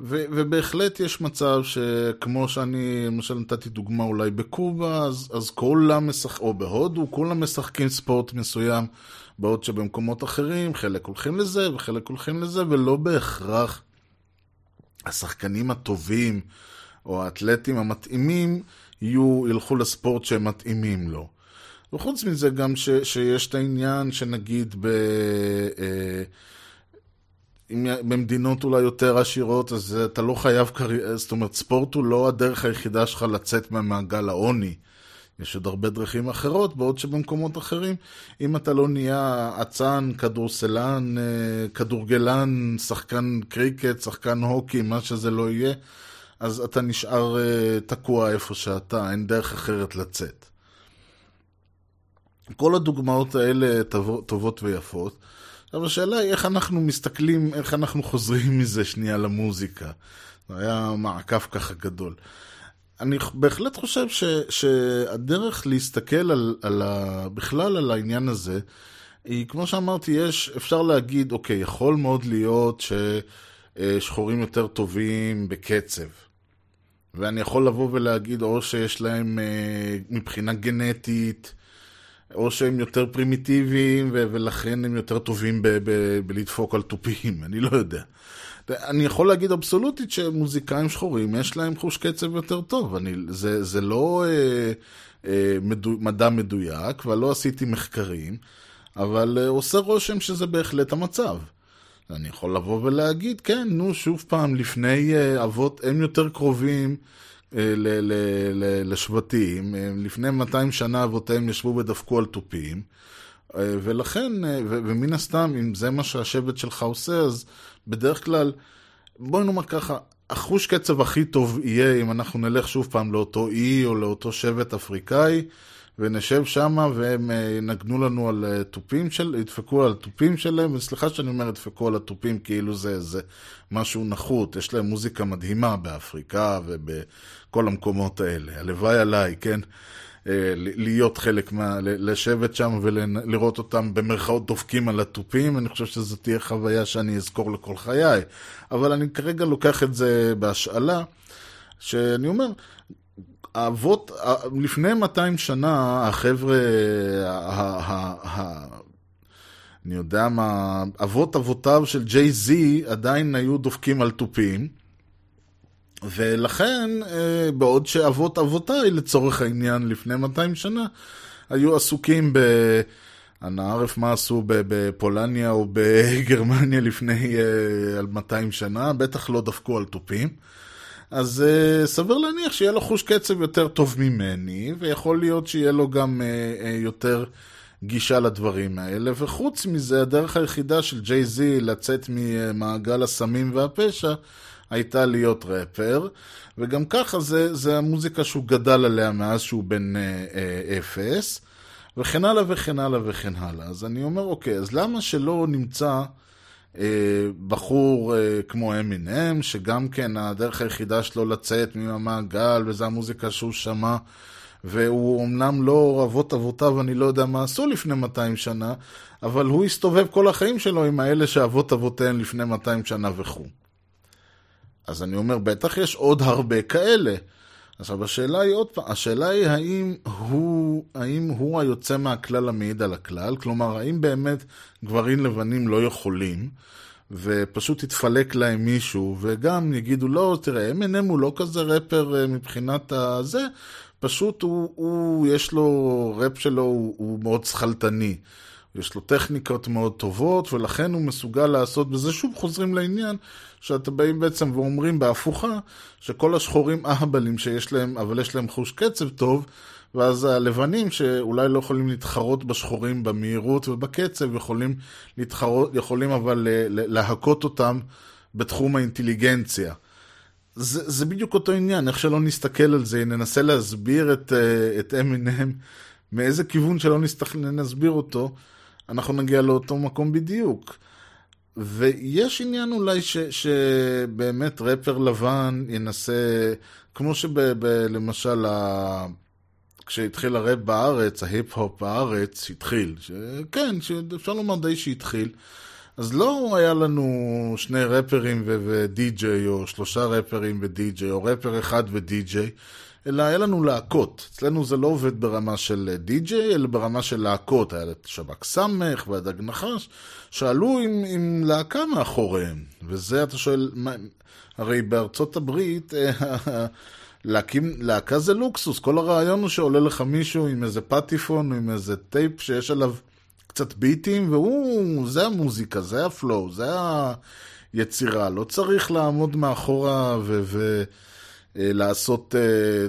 ו- ובהחלט יש מצב שכמו שאני, למשל נתתי דוגמה אולי בקובה, אז, אז כולם משחקים, או בהודו, כולם משחקים ספורט מסוים, בעוד שבמקומות אחרים חלק הולכים לזה וחלק הולכים לזה, ולא בהכרח השחקנים הטובים או האתלטים המתאימים יהיו, ילכו לספורט שהם מתאימים לו. וחוץ מזה גם ש, שיש את העניין שנגיד ב... אה, אם במדינות אולי יותר עשירות, אז אתה לא חייב זאת אומרת, ספורט הוא לא הדרך היחידה שלך לצאת ממעגל העוני. יש עוד הרבה דרכים אחרות, בעוד שבמקומות אחרים, אם אתה לא נהיה אצן, כדורסלן, אה, כדורגלן, שחקן קריקט, שחקן הוקי, מה שזה לא יהיה, אז אתה נשאר אה, תקוע איפה שאתה, אין דרך אחרת לצאת. כל הדוגמאות האלה טובות ויפות. עכשיו השאלה היא איך אנחנו מסתכלים, איך אנחנו חוזרים מזה שנייה למוזיקה. זה היה מעקף ככה גדול. אני בהחלט חושב ש, שהדרך להסתכל על, על ה, בכלל על העניין הזה, היא, כמו שאמרתי, יש, אפשר להגיד, אוקיי, יכול מאוד להיות ששחורים יותר טובים בקצב. ואני יכול לבוא ולהגיד, או שיש להם אה, מבחינה גנטית, או שהם יותר פרימיטיביים, ולכן הם יותר טובים בלדפוק על תופים, אני לא יודע. אני יכול להגיד אבסולוטית שמוזיקאים שחורים יש להם חוש קצב יותר טוב. אני, זה, זה לא אה, אה, מדו, מדע מדויק, ולא עשיתי מחקרים, אבל אה, עושה רושם שזה בהחלט המצב. אני יכול לבוא ולהגיד, כן, נו, שוב פעם, לפני אה, אבות, הם יותר קרובים אה, ל, ל, ל, לשבטים. אה, לפני 200 שנה אבותיהם ישבו ודפקו על תופים. אה, ולכן, אה, ומן הסתם, אם זה מה שהשבט שלך עושה, אז בדרך כלל, בואי נאמר ככה, החוש קצב הכי טוב יהיה אם אנחנו נלך שוב פעם לאותו אי או לאותו שבט אפריקאי, ונשב שם והם אה, ינגנו לנו על תופים של, ידפקו על התופים שלהם, וסליחה שאני אומר ידפקו על התופים כאילו זה, זה משהו נחות, יש להם מוזיקה מדהימה באפריקה ובכל המקומות האלה, הלוואי עליי, כן? אה, להיות חלק מה... לשבת שם ולראות אותם במרכאות דופקים על התופים, אני חושב שזו תהיה חוויה שאני אזכור לכל חיי. אבל אני כרגע לוקח את זה בהשאלה, שאני אומר, האבות, לפני 200 שנה, החבר'ה, אני יודע מה, אבות אבותיו של ג'יי זי עדיין היו דופקים על תופים. ולכן, אה, בעוד שאבות אבותיי, לצורך העניין, לפני 200 שנה, היו עסוקים ב... אנא ערף מה עשו בפולניה או בגרמניה לפני 200 אה, שנה, בטח לא דפקו על תופים. אז uh, סביר להניח שיהיה לו חוש קצב יותר טוב ממני, ויכול להיות שיהיה לו גם uh, uh, יותר גישה לדברים האלה. וחוץ מזה, הדרך היחידה של ג'יי זי לצאת ממעגל הסמים והפשע הייתה להיות ראפר, וגם ככה זה, זה המוזיקה שהוא גדל עליה מאז שהוא בן אה, אה, אפס, וכן הלאה וכן הלאה וכן הלאה. אז אני אומר, אוקיי, אז למה שלא נמצא אה, בחור אה, כמו אמינם, שגם כן הדרך היחידה שלו לצאת מהמעגל, וזו המוזיקה שהוא שמע, והוא אמנם לא אבות אבותיו, אני לא יודע מה עשו לפני 200 שנה, אבל הוא הסתובב כל החיים שלו עם האלה שאבות אבותיהם לפני 200 שנה וכו'. אז אני אומר, בטח יש עוד הרבה כאלה. עכשיו, השאלה היא עוד פעם, השאלה היא האם הוא, האם הוא היוצא מהכלל המעיד על הכלל? כלומר, האם באמת גברים לבנים לא יכולים, ופשוט יתפלק להם מישהו, וגם יגידו, לא, תראה, M&M הוא לא כזה רפר אה, מבחינת הזה, פשוט הוא, הוא יש לו, רפ שלו הוא, הוא מאוד שכלתני. יש לו טכניקות מאוד טובות, ולכן הוא מסוגל לעשות בזה. שוב חוזרים לעניין, שאתם באים בעצם ואומרים בהפוכה, שכל השחורים אהבלים שיש להם, אבל יש להם חוש קצב טוב, ואז הלבנים שאולי לא יכולים להתחרות בשחורים במהירות ובקצב, יכולים, להתחרות, יכולים אבל אה, להכות אותם בתחום האינטליגנציה. זה, זה בדיוק אותו עניין, איך שלא נסתכל על זה, ננסה להסביר את, אה, את אמינם, מאיזה כיוון שלא נסתכל, נסביר אותו, אנחנו נגיע לאותו מקום בדיוק. ויש עניין אולי ש, שבאמת רפר לבן ינסה, כמו שלמשל, כשהתחיל הראפ בארץ, ההיפ-הופ בארץ, התחיל, כן, אפשר לומר די שהתחיל, אז לא היה לנו שני רפרים ודי-ג'יי, או שלושה רפרים ודי-ג'יי, או רפר אחד ודי-ג'יי, אלא היה לנו להקות. אצלנו זה לא עובד ברמה של די-ג'יי, אלא ברמה של להקות. היה את שב"כ סמך והדג נחש, שעלו עם, עם להקה מאחוריהם. וזה, אתה שואל, מה, הרי בארצות הברית... להקים להקה זה לוקסוס, כל הרעיון הוא שעולה לך מישהו עם איזה פטיפון, עם איזה טייפ שיש עליו קצת ביטים, והוא, זה המוזיקה, זה הפלואו, זה היצירה. לא צריך לעמוד מאחורה ולעשות, אה,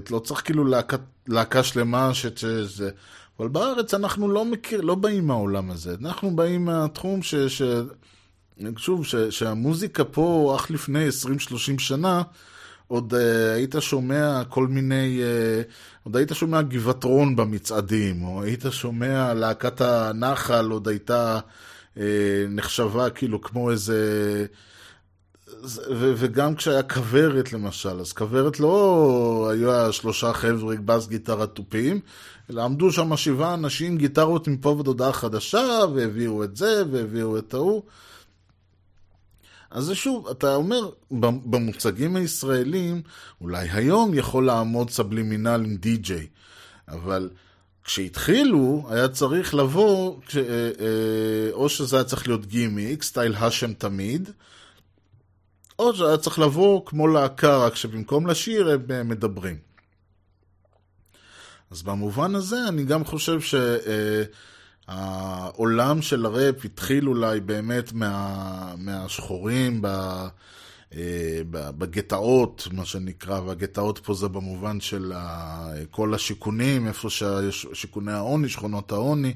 לא צריך כאילו להקה, להקה שלמה שזה... אבל בארץ אנחנו לא מכיר, לא באים מהעולם הזה. אנחנו באים מהתחום ש... ש שוב, ש, שהמוזיקה פה, אך לפני 20-30 שנה, עוד uh, היית שומע כל מיני, uh, עוד היית שומע גבעתרון במצעדים, או היית שומע להקת הנחל, עוד הייתה uh, נחשבה כאילו כמו איזה... ו- וגם כשהיה כוורת למשל, אז כוורת לא היו שלושה חבר'ה בס גיטרה תופים, אלא עמדו שם שבעה אנשים, גיטרות מפה ועד הודעה חדשה, והביאו את זה, והביאו את ההוא. אז זה שוב, אתה אומר, במוצגים הישראלים, אולי היום יכול לעמוד סבלימינל עם די-ג'יי, אבל כשהתחילו, היה צריך לבוא, אה, אה, או שזה היה צריך להיות גימיק, סטייל האשם תמיד, או שהיה צריך לבוא כמו להקה, רק שבמקום לשיר הם אה, מדברים. אז במובן הזה אני גם חושב ש... העולם של הראפ התחיל אולי באמת מה, מהשחורים ב, אה, בגטאות, מה שנקרא, והגטאות פה זה במובן של כל השיכונים, איפה שיש שיכוני העוני, שכונות העוני,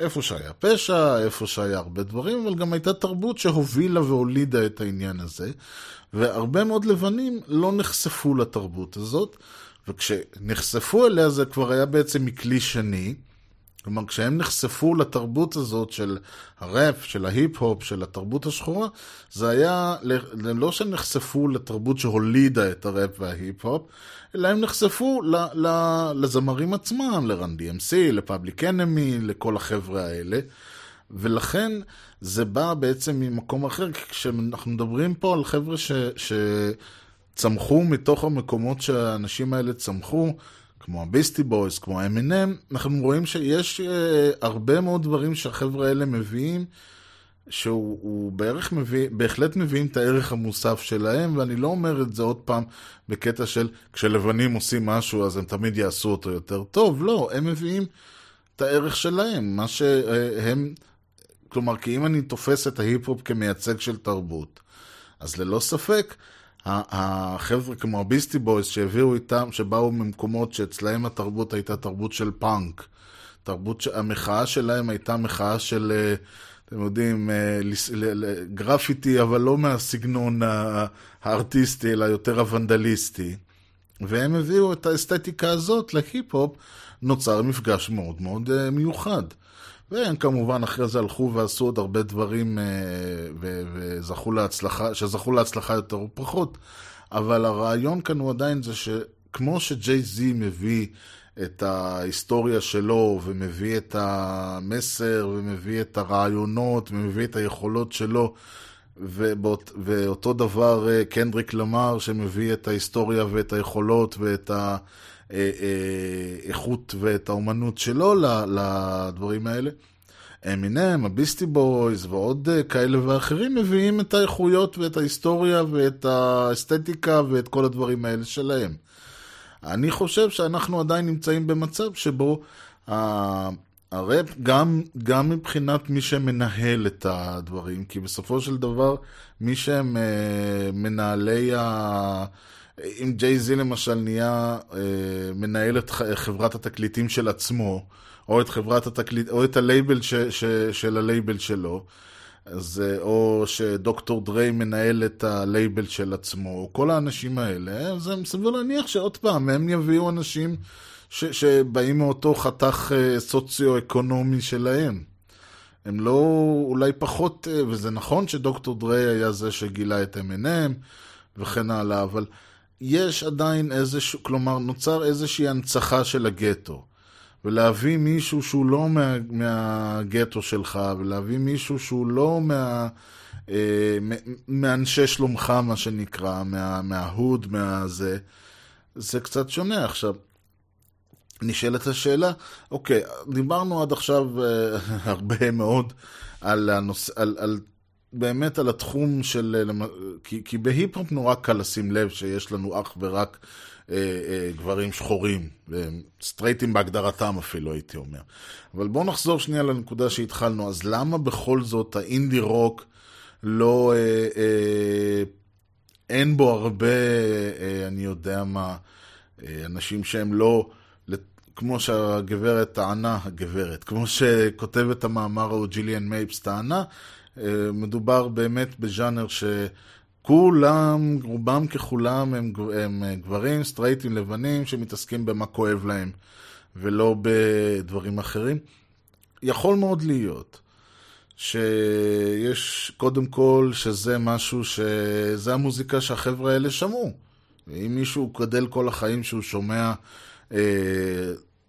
איפה שהיה פשע, איפה שהיה הרבה דברים, אבל גם הייתה תרבות שהובילה והולידה את העניין הזה, והרבה מאוד לבנים לא נחשפו לתרבות הזאת, וכשנחשפו אליה זה כבר היה בעצם מכלי שני, כלומר, כשהם נחשפו לתרבות הזאת של הראפ, של ההיפ-הופ, של התרבות השחורה, זה היה לא שהם נחשפו לתרבות שהולידה את הראפ וההיפ-הופ, אלא הם נחשפו ל, ל, לזמרים עצמם, ל Run DMC, ל Public Enemy, לכל החבר'ה האלה. ולכן זה בא בעצם ממקום אחר, כשאנחנו מדברים פה על חבר'ה ש, שצמחו מתוך המקומות שהאנשים האלה צמחו, כמו ה Beastie Boys, כמו Eminem, אנחנו רואים שיש אה, הרבה מאוד דברים שהחבר'ה האלה מביאים, שהוא בערך מביא, בהחלט מביאים את הערך המוסף שלהם, ואני לא אומר את זה עוד פעם בקטע של כשלבנים עושים משהו אז הם תמיד יעשו אותו יותר טוב, לא, הם מביאים את הערך שלהם, מה שהם, כלומר, כי אם אני תופס את ההיפ-הופ כמייצג של תרבות, אז ללא ספק, החבר'ה כמו הביסטי בויס שהביאו איתם, שבאו ממקומות שאצלהם התרבות הייתה תרבות של פאנק. תרבות, המחאה שלהם הייתה מחאה של, אה, אתם יודעים, אה, גרפיטי, אבל לא מהסגנון הארטיסטי, אלא יותר הוונדליסטי. והם הביאו את האסתטיקה הזאת להיפ-הופ, נוצר מפגש מאוד מאוד אה, מיוחד. והם כמובן אחרי זה הלכו ועשו עוד הרבה דברים אה, וזכו להצלחה, שזכו להצלחה יותר פחות, אבל הרעיון כאן הוא עדיין זה שכמו שג'יי זי מביא את ההיסטוריה שלו, ומביא את המסר, ומביא את הרעיונות, ומביא את היכולות שלו, ובאות, ואותו דבר אה, קנדריק למר שמביא את ההיסטוריה ואת היכולות ואת ה... האיכות אה, ואת האומנות שלו לדברים האלה. אמינם, הביסטי בויז ועוד אה, כאלה ואחרים מביאים את האיכויות ואת ההיסטוריה ואת האסתטיקה ואת כל הדברים האלה שלהם. אני חושב שאנחנו עדיין נמצאים במצב שבו הראפ, גם, גם מבחינת מי שמנהל את הדברים, כי בסופו של דבר מי שהם אה, מנהלי ה... אם Jay-Z למשל נהיה אה, מנהל את חברת התקליטים של עצמו, או את חברת התקליט, או את הלייבל ש, ש, של הלייבל שלו, אז, אה, או ש Dr. Dre מנהל את הלייבל של עצמו, כל האנשים האלה, אז הם סביר להניח שעוד פעם, הם יביאו אנשים ש, שבאים מאותו חתך אה, סוציו-אקונומי שלהם. הם לא, אולי פחות, אה, וזה נכון שדוקטור דריי היה זה שגילה את M&M וכן הלאה, אבל יש עדיין איזשהו, כלומר, נוצר איזושהי הנצחה של הגטו. ולהביא מישהו שהוא לא מה, מהגטו שלך, ולהביא מישהו שהוא לא מה, אה, מאנשי שלומך, מה שנקרא, מה, מההוד, מהזה, זה קצת שונה. עכשיו, נשאלת השאלה, אוקיי, דיברנו עד עכשיו אה, הרבה מאוד על, הנוס, על, על באמת על התחום של... אה, כי, כי בהיפ-הופ נורא קל לשים לב שיש לנו אך ורק אה, אה, גברים שחורים, סטרייטים בהגדרתם אפילו, הייתי אומר. אבל בואו נחזור שנייה לנקודה שהתחלנו. אז למה בכל זאת האינדי רוק לא... אה, אה, אין בו הרבה, אה, אני יודע מה, אה, אנשים שהם לא, כמו שהגברת טענה, הגברת, כמו שכותבת המאמר ההוא ג'יליאן מייפס טענה, מדובר באמת בז'אנר שכולם, רובם ככולם הם, הם אה, גברים, סטרייטים לבנים, שמתעסקים במה כואב להם, ולא בדברים אחרים. יכול מאוד להיות. שיש, קודם כל, שזה משהו, שזה המוזיקה שהחבר'ה האלה שמעו. ואם מישהו גדל כל החיים שהוא שומע אה,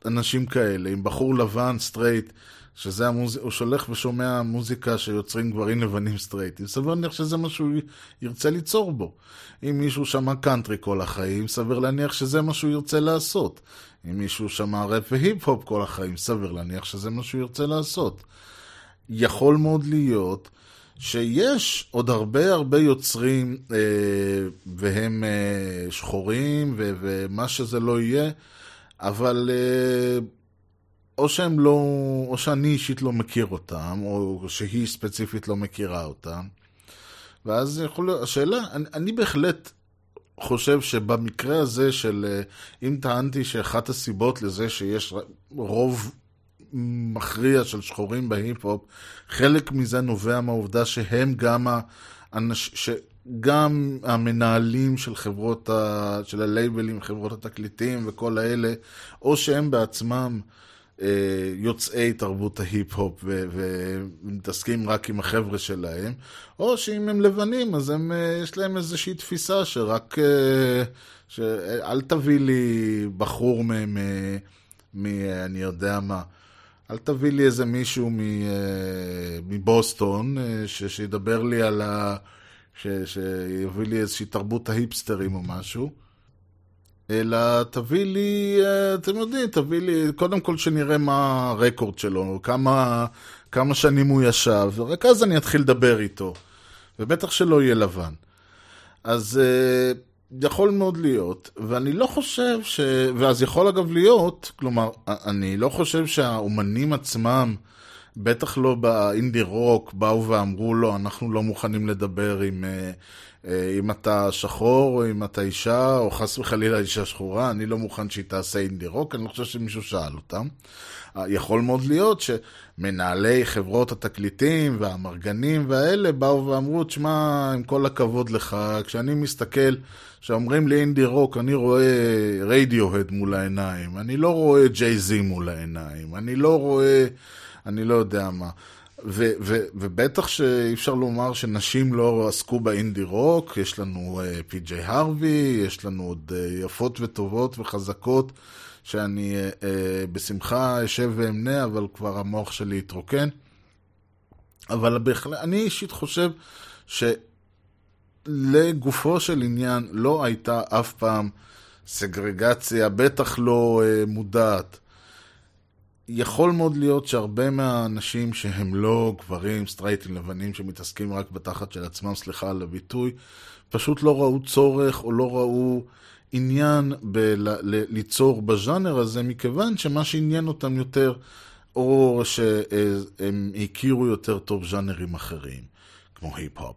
אנשים כאלה, עם בחור לבן, סטרייט, שזה המוזיקה, הוא שולח ושומע מוזיקה שיוצרים גברים לבנים סטרייטים, סביר להניח שזה מה שהוא ירצה ליצור בו. אם מישהו שמע קאנטרי כל החיים, סביר להניח שזה מה שהוא ירצה לעשות. אם מישהו שמע ראפ והיפ-הופ כל החיים, סביר להניח שזה מה שהוא ירצה לעשות. יכול מאוד להיות שיש עוד הרבה הרבה יוצרים אה, והם אה, שחורים ו- ומה שזה לא יהיה, אבל אה, או שהם לא, או שאני אישית לא מכיר אותם, או שהיא ספציפית לא מכירה אותם. ואז יכול להיות, השאלה, אני, אני בהחלט חושב שבמקרה הזה של, אה, אם טענתי שאחת הסיבות לזה שיש רוב מכריע של שחורים בהיפ-הופ, חלק מזה נובע מהעובדה שהם גם האנש... שגם המנהלים של חברות ה... של הלייבלים, חברות התקליטים וכל האלה, או שהם בעצמם יוצאי תרבות ההיפ-הופ. ומתעסקים רק עם החבר'ה שלהם, או שאם הם לבנים אז הם, אה, יש להם איזושהי תפיסה שרק... אה, שאל תביא לי בחור מ... מ... מ... אני יודע מה. אל תביא לי איזה מישהו אה, מבוסטון אה, ש, שידבר לי על ה... ש, שיביא לי איזושהי תרבות ההיפסטרים או משהו. אלא תביא לי, אה, אתם יודעים, תביא לי, קודם כל שנראה מה הרקורד שלו, כמה, כמה שנים הוא ישב, ורק אז אני אתחיל לדבר איתו. ובטח שלא יהיה לבן. אז אה, יכול מאוד להיות, ואני לא חושב ש... ואז יכול אגב להיות, כלומר, אני לא חושב שהאומנים עצמם, בטח לא באינדי רוק, באו ואמרו לו, אנחנו לא מוכנים לדבר עם, אה, אה, אם אתה שחור, או אם אתה אישה, או חס וחלילה אישה שחורה, אני לא מוכן שהיא תעשה אינדי רוק, אני לא חושב שמישהו שאל אותם. יכול מאוד להיות שמנהלי חברות התקליטים והאמרגנים והאלה באו ואמרו, תשמע, עם כל הכבוד לך, כשאני מסתכל, כשאומרים לי אינדי רוק, אני רואה רדיוהד מול העיניים, אני לא רואה ג'יי זי מול העיניים, אני לא רואה, אני לא יודע מה. ו- ו- ובטח שאי אפשר לומר שנשים לא עסקו באינדי רוק, יש לנו uh, פי.ג'יי הרווי, יש לנו עוד uh, יפות וטובות וחזקות. שאני אה, אה, בשמחה אשב ואמנה, אבל כבר המוח שלי התרוקן. אבל בהחלט, אני אישית חושב שלגופו של עניין לא הייתה אף פעם סגרגציה, בטח לא אה, מודעת. יכול מאוד להיות שהרבה מהאנשים שהם לא גברים סטרייטים לבנים שמתעסקים רק בתחת של עצמם, סליחה על הביטוי, פשוט לא ראו צורך או לא ראו עניין ליצור בז'אנר הזה, מכיוון שמה שעניין אותם יותר, או שהם הכירו יותר טוב ז'אנרים אחרים, כמו היפ-הופ,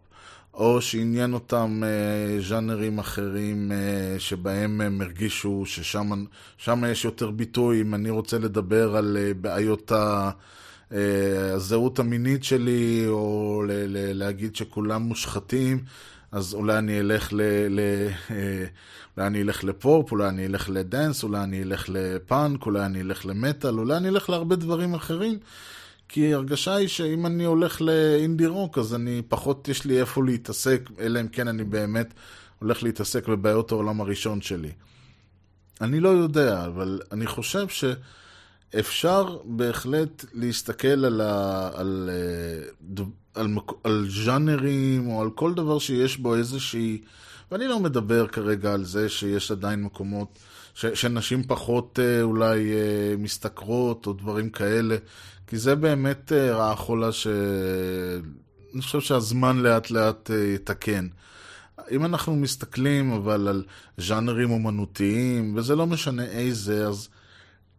או שעניין אותם אה, ז'אנרים אחרים אה, שבהם הם הרגישו ששם שם יש יותר ביטוי. אם אני רוצה לדבר על אה, בעיות ה... אה, הזהות המינית שלי, או ל- ל- להגיד שכולם מושחתים, אז אולי אני אלך ל... ל אה, אולי אני אלך לפופ, אולי אני אלך לדנס, אולי אני אלך לפאנק, אולי אני אלך למטאל, אולי אני אלך להרבה דברים אחרים. כי הרגשה היא שאם אני הולך לאינדי רוק, אז אני פחות יש לי איפה להתעסק, אלא אם כן אני באמת הולך להתעסק בבעיות העולם הראשון שלי. אני לא יודע, אבל אני חושב שאפשר בהחלט להסתכל על, ה... על, אה, על, מק- על ז'אנרים או על כל דבר שיש בו איזושהי... ואני לא מדבר כרגע על זה שיש עדיין מקומות ש, שנשים פחות אה, אולי אה, משתכרות או דברים כאלה, כי זה באמת אה, רעה חולה שאני חושב שהזמן לאט לאט אה, יתקן. אם אנחנו מסתכלים אבל על ז'אנרים אומנותיים, וזה לא משנה איזה, אז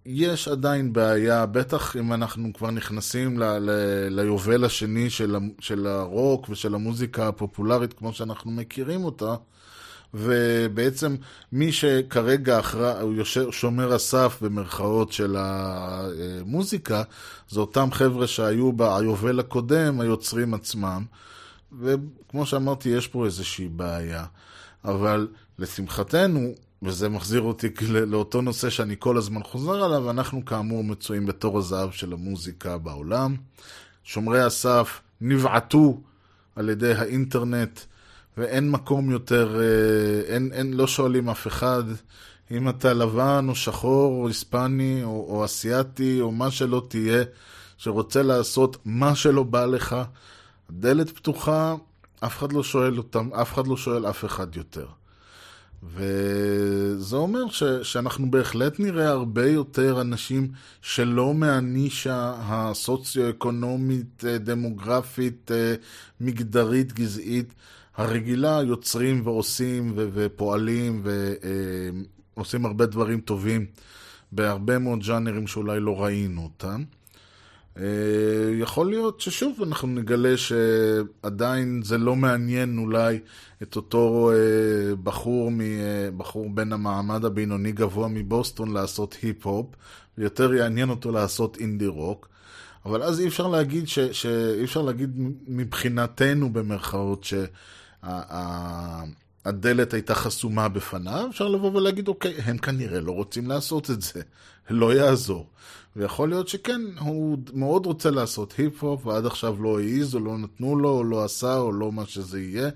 יש עדיין בעיה, בטח אם אנחנו כבר נכנסים ל- ל- ליובל השני של, של הרוק ושל המוזיקה הפופולרית כמו שאנחנו מכירים אותה, ובעצם מי שכרגע אחרא, הוא יושב, שומר הסף במרכאות של המוזיקה, זה אותם חבר'ה שהיו ביובל הקודם, היוצרים עצמם, וכמו שאמרתי, יש פה איזושהי בעיה. אבל לשמחתנו, וזה מחזיר אותי לא- לאותו נושא שאני כל הזמן חוזר עליו, אנחנו כאמור מצויים בתור הזהב של המוזיקה בעולם. שומרי הסף נבעטו על ידי האינטרנט, ואין מקום יותר, אה, אין, אין, לא שואלים אף אחד אם אתה לבן או שחור או היספני או, או אסיאתי או מה שלא תהיה, שרוצה לעשות מה שלא בא לך, הדלת פתוחה, אף אחד לא שואל אותם, אף אחד לא שואל אף אחד יותר. וזה אומר ש, שאנחנו בהחלט נראה הרבה יותר אנשים שלא מהנישה הסוציו-אקונומית, אה, דמוגרפית, אה, מגדרית, גזעית, הרגילה, יוצרים ועושים ו- ופועלים ועושים הרבה דברים טובים בהרבה מאוד ז'אנרים שאולי לא ראינו אותם. אה, יכול להיות ששוב אנחנו נגלה שעדיין זה לא מעניין אולי את אותו אה, בחור, מ, אה, בחור בין המעמד הבינוני גבוה מבוסטון לעשות היפ-הופ, ויותר יעניין אותו לעשות אינדי רוק. אבל אז אי אפשר להגיד, ש, ש, אי אפשר להגיד מבחינתנו במרכאות שהדלת הייתה חסומה בפניו, אפשר לבוא ולהגיד, אוקיי, הם כנראה לא רוצים לעשות את זה, לא יעזור. ויכול להיות שכן, הוא מאוד רוצה לעשות היפ-הופ, ועד עכשיו לא העז, או לא נתנו לו, או לא עשה, או לא מה שזה יהיה.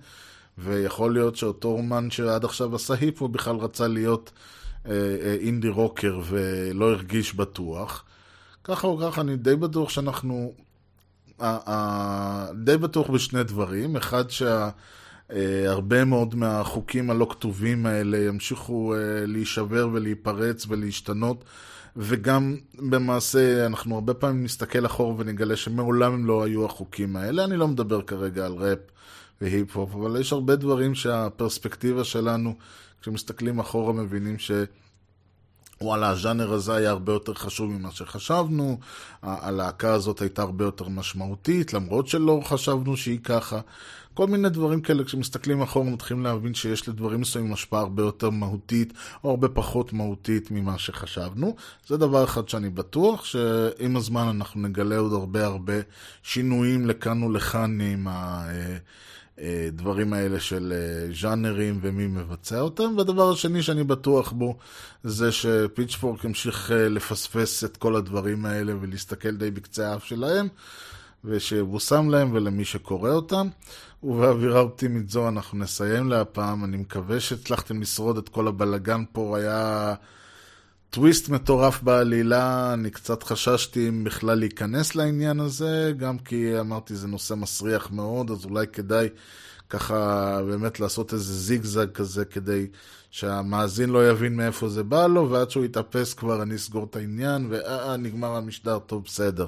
ויכול להיות שאותו אומן שעד עכשיו עשה היפ-הופ בכלל רצה להיות אה, אה, אינדי רוקר ולא הרגיש בטוח. ככה או ככה, אני די בטוח שאנחנו... אה, אה, די בטוח בשני דברים. אחד, שהרבה מאוד מהחוקים הלא כתובים האלה ימשיכו אה, להישבר ולהיפרץ ולהשתנות. וגם במעשה, אנחנו הרבה פעמים נסתכל אחורה ונגלה שמעולם הם לא היו החוקים האלה. אני לא מדבר כרגע על ראפ והיפ-הופ, אבל יש הרבה דברים שהפרספקטיבה שלנו, כשמסתכלים אחורה, מבינים ש... וואלה, הז'אנר הזה היה הרבה יותר חשוב ממה שחשבנו, הלהקה הזאת הייתה הרבה יותר משמעותית, למרות שלא חשבנו שהיא ככה. כל מיני דברים כאלה, כשמסתכלים אחורה, מתחילים להבין שיש לדברים מסוימים השפעה הרבה יותר מהותית, או הרבה פחות מהותית ממה שחשבנו. זה דבר אחד שאני בטוח, שעם הזמן אנחנו נגלה עוד הרבה הרבה שינויים לכאן ולכאן עם ה... הדברים האלה של אה, ז'אנרים ומי מבצע אותם. והדבר השני שאני בטוח בו זה שפיצ'פורק ימשיך אה, לפספס את כל הדברים האלה ולהסתכל די בקצה האף שלהם, ושיבושם להם ולמי שקורא אותם. ובאווירה אופטימית זו אנחנו נסיים להפעם. אני מקווה שהצלחתם לשרוד את כל הבלגן פה. היה טוויסט מטורף בעלילה, אני קצת חששתי אם בכלל להיכנס לעניין הזה, גם כי אמרתי זה נושא מסריח מאוד, אז אולי כדאי ככה באמת לעשות איזה זיגזג כזה כדי שהמאזין לא יבין מאיפה זה בא לו, ועד שהוא יתאפס כבר אני אסגור את העניין, ואה, נגמר המשדר, טוב, בסדר.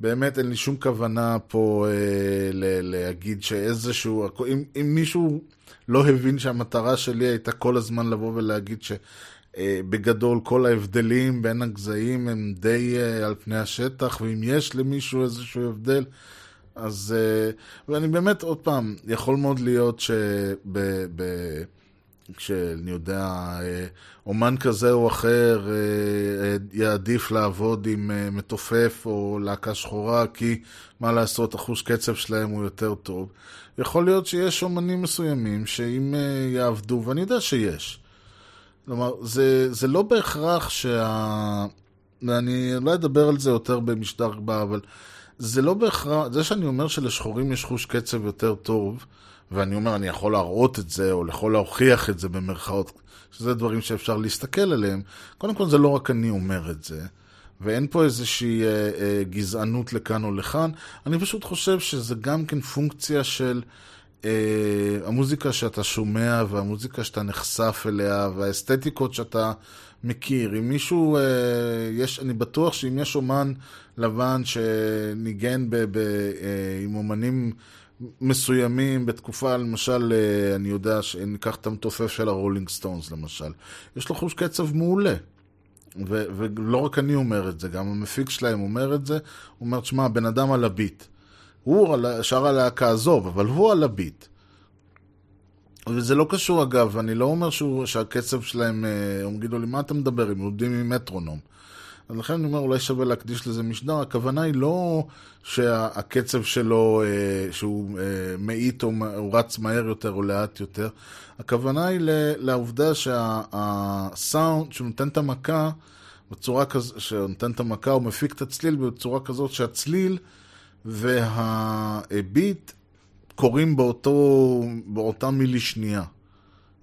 באמת אין לי שום כוונה פה אה, ל- להגיד שאיזשהו, אם, אם מישהו לא הבין שהמטרה שלי הייתה כל הזמן לבוא ולהגיד ש... אה, כל ההבדלים בין הגזעים הם די אה, על פני השטח, ואם יש למישהו איזשהו הבדל, אז, אה, ואני באמת, עוד פעם, יכול מאוד להיות שב... ב, כשאני יודע, אה, אומן כזה או אחר אה, יעדיף לעבוד עם מתופף או להקה שחורה, כי מה לעשות, החוש קצב שלהם הוא יותר טוב. יכול להיות שיש אומנים מסוימים שאם יעבדו, ואני יודע שיש. כלומר, זה, זה לא בהכרח שה... ואני לא אדבר על זה יותר במשדר בה, אבל זה לא בהכרח, זה שאני אומר שלשחורים יש חוש קצב יותר טוב, ואני אומר, אני יכול להראות את זה, או יכול להוכיח את זה במרכאות, שזה דברים שאפשר להסתכל עליהם. קודם כל, זה לא רק אני אומר את זה, ואין פה איזושהי אה, אה, גזענות לכאן או לכאן. אני פשוט חושב שזה גם כן פונקציה של... אה, המוזיקה שאתה שומע והמוזיקה שאתה נחשף אליה והאסתטיקות שאתה מכיר. אם מישהו, אה, יש, אני בטוח שאם יש אומן לבן שניגן ב, ב, אה, עם אומנים מסוימים בתקופה, למשל, אה, אני יודע שניקח את המתופף של ה Rolling Stones למשל, יש לו חוש קצב מעולה. ו- ולא רק אני אומר את זה, גם המפיק שלהם אומר את זה, הוא אומר, תשמע, הבן אדם על הביט. הוא שר הלהקה, עזוב, אבל הוא על הביט. וזה לא קשור אגב, אני לא אומר שהוא, שהקצב שלהם, הם אה, יגידו לי, מה אתה מדבר, הם עובדים עם מטרונום. אז לכן אני אומר, אולי שווה להקדיש לזה משדר. הכוונה היא לא שהקצב שלו, אה, שהוא אה, מאית או הוא רץ מהר יותר או לאט יותר. הכוונה היא לעובדה שהסאונד, שהוא נותן את המכה, בצורה כזאת, שהוא נותן את המכה, הוא מפיק את הצליל בצורה כזאת שהצליל והביט קורים באותו, באותה מילי שנייה.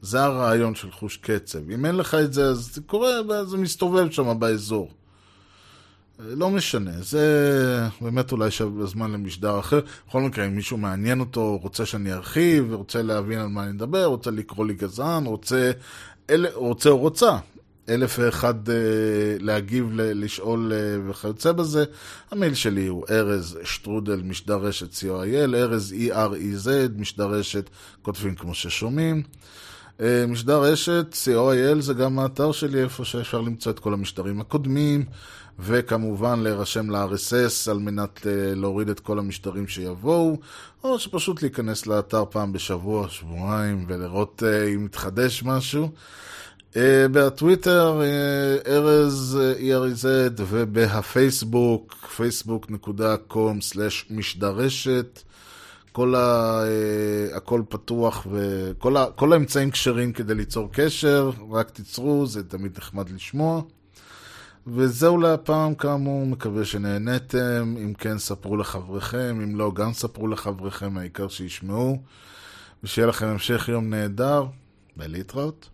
זה הרעיון של חוש קצב. אם אין לך את זה, אז זה קורה, זה מסתובב שם באזור. לא משנה, זה באמת אולי זמן למשדר אחר. בכל מקרה, אם מישהו מעניין אותו, רוצה שאני ארחיב, רוצה להבין על מה אני מדבר, רוצה לקרוא לי גזען, רוצה, אל, רוצה או רוצה אלף ואחד uh, להגיב, לשאול uh, וכיוצא בזה. המייל שלי הוא ארז שטרודל משדר רשת co.il, ארז E-R-E-Z, משדר רשת, כותבים כמו ששומעים. Uh, משדר רשת co.il זה גם האתר שלי, איפה שאפשר למצוא את כל המשדרים הקודמים, וכמובן להירשם ל-RSS על מנת uh, להוריד את כל המשדרים שיבואו, או שפשוט להיכנס לאתר פעם בשבוע, שבועיים, ולראות uh, אם מתחדש משהו. Uh, בטוויטר, ארז ERZ, ובפייסבוק, facebook.com/משדרשת. כל ה... הכל פתוח וכל ה... כל האמצעים כשרים כדי ליצור קשר, רק תיצרו, זה תמיד נחמד לשמוע. וזהו להפעם, כאמור, מקווה שנהניתם. אם כן, ספרו לחבריכם, אם לא, גם ספרו לחבריכם, העיקר שישמעו. ושיהיה לכם המשך יום נהדר, ולהתראות.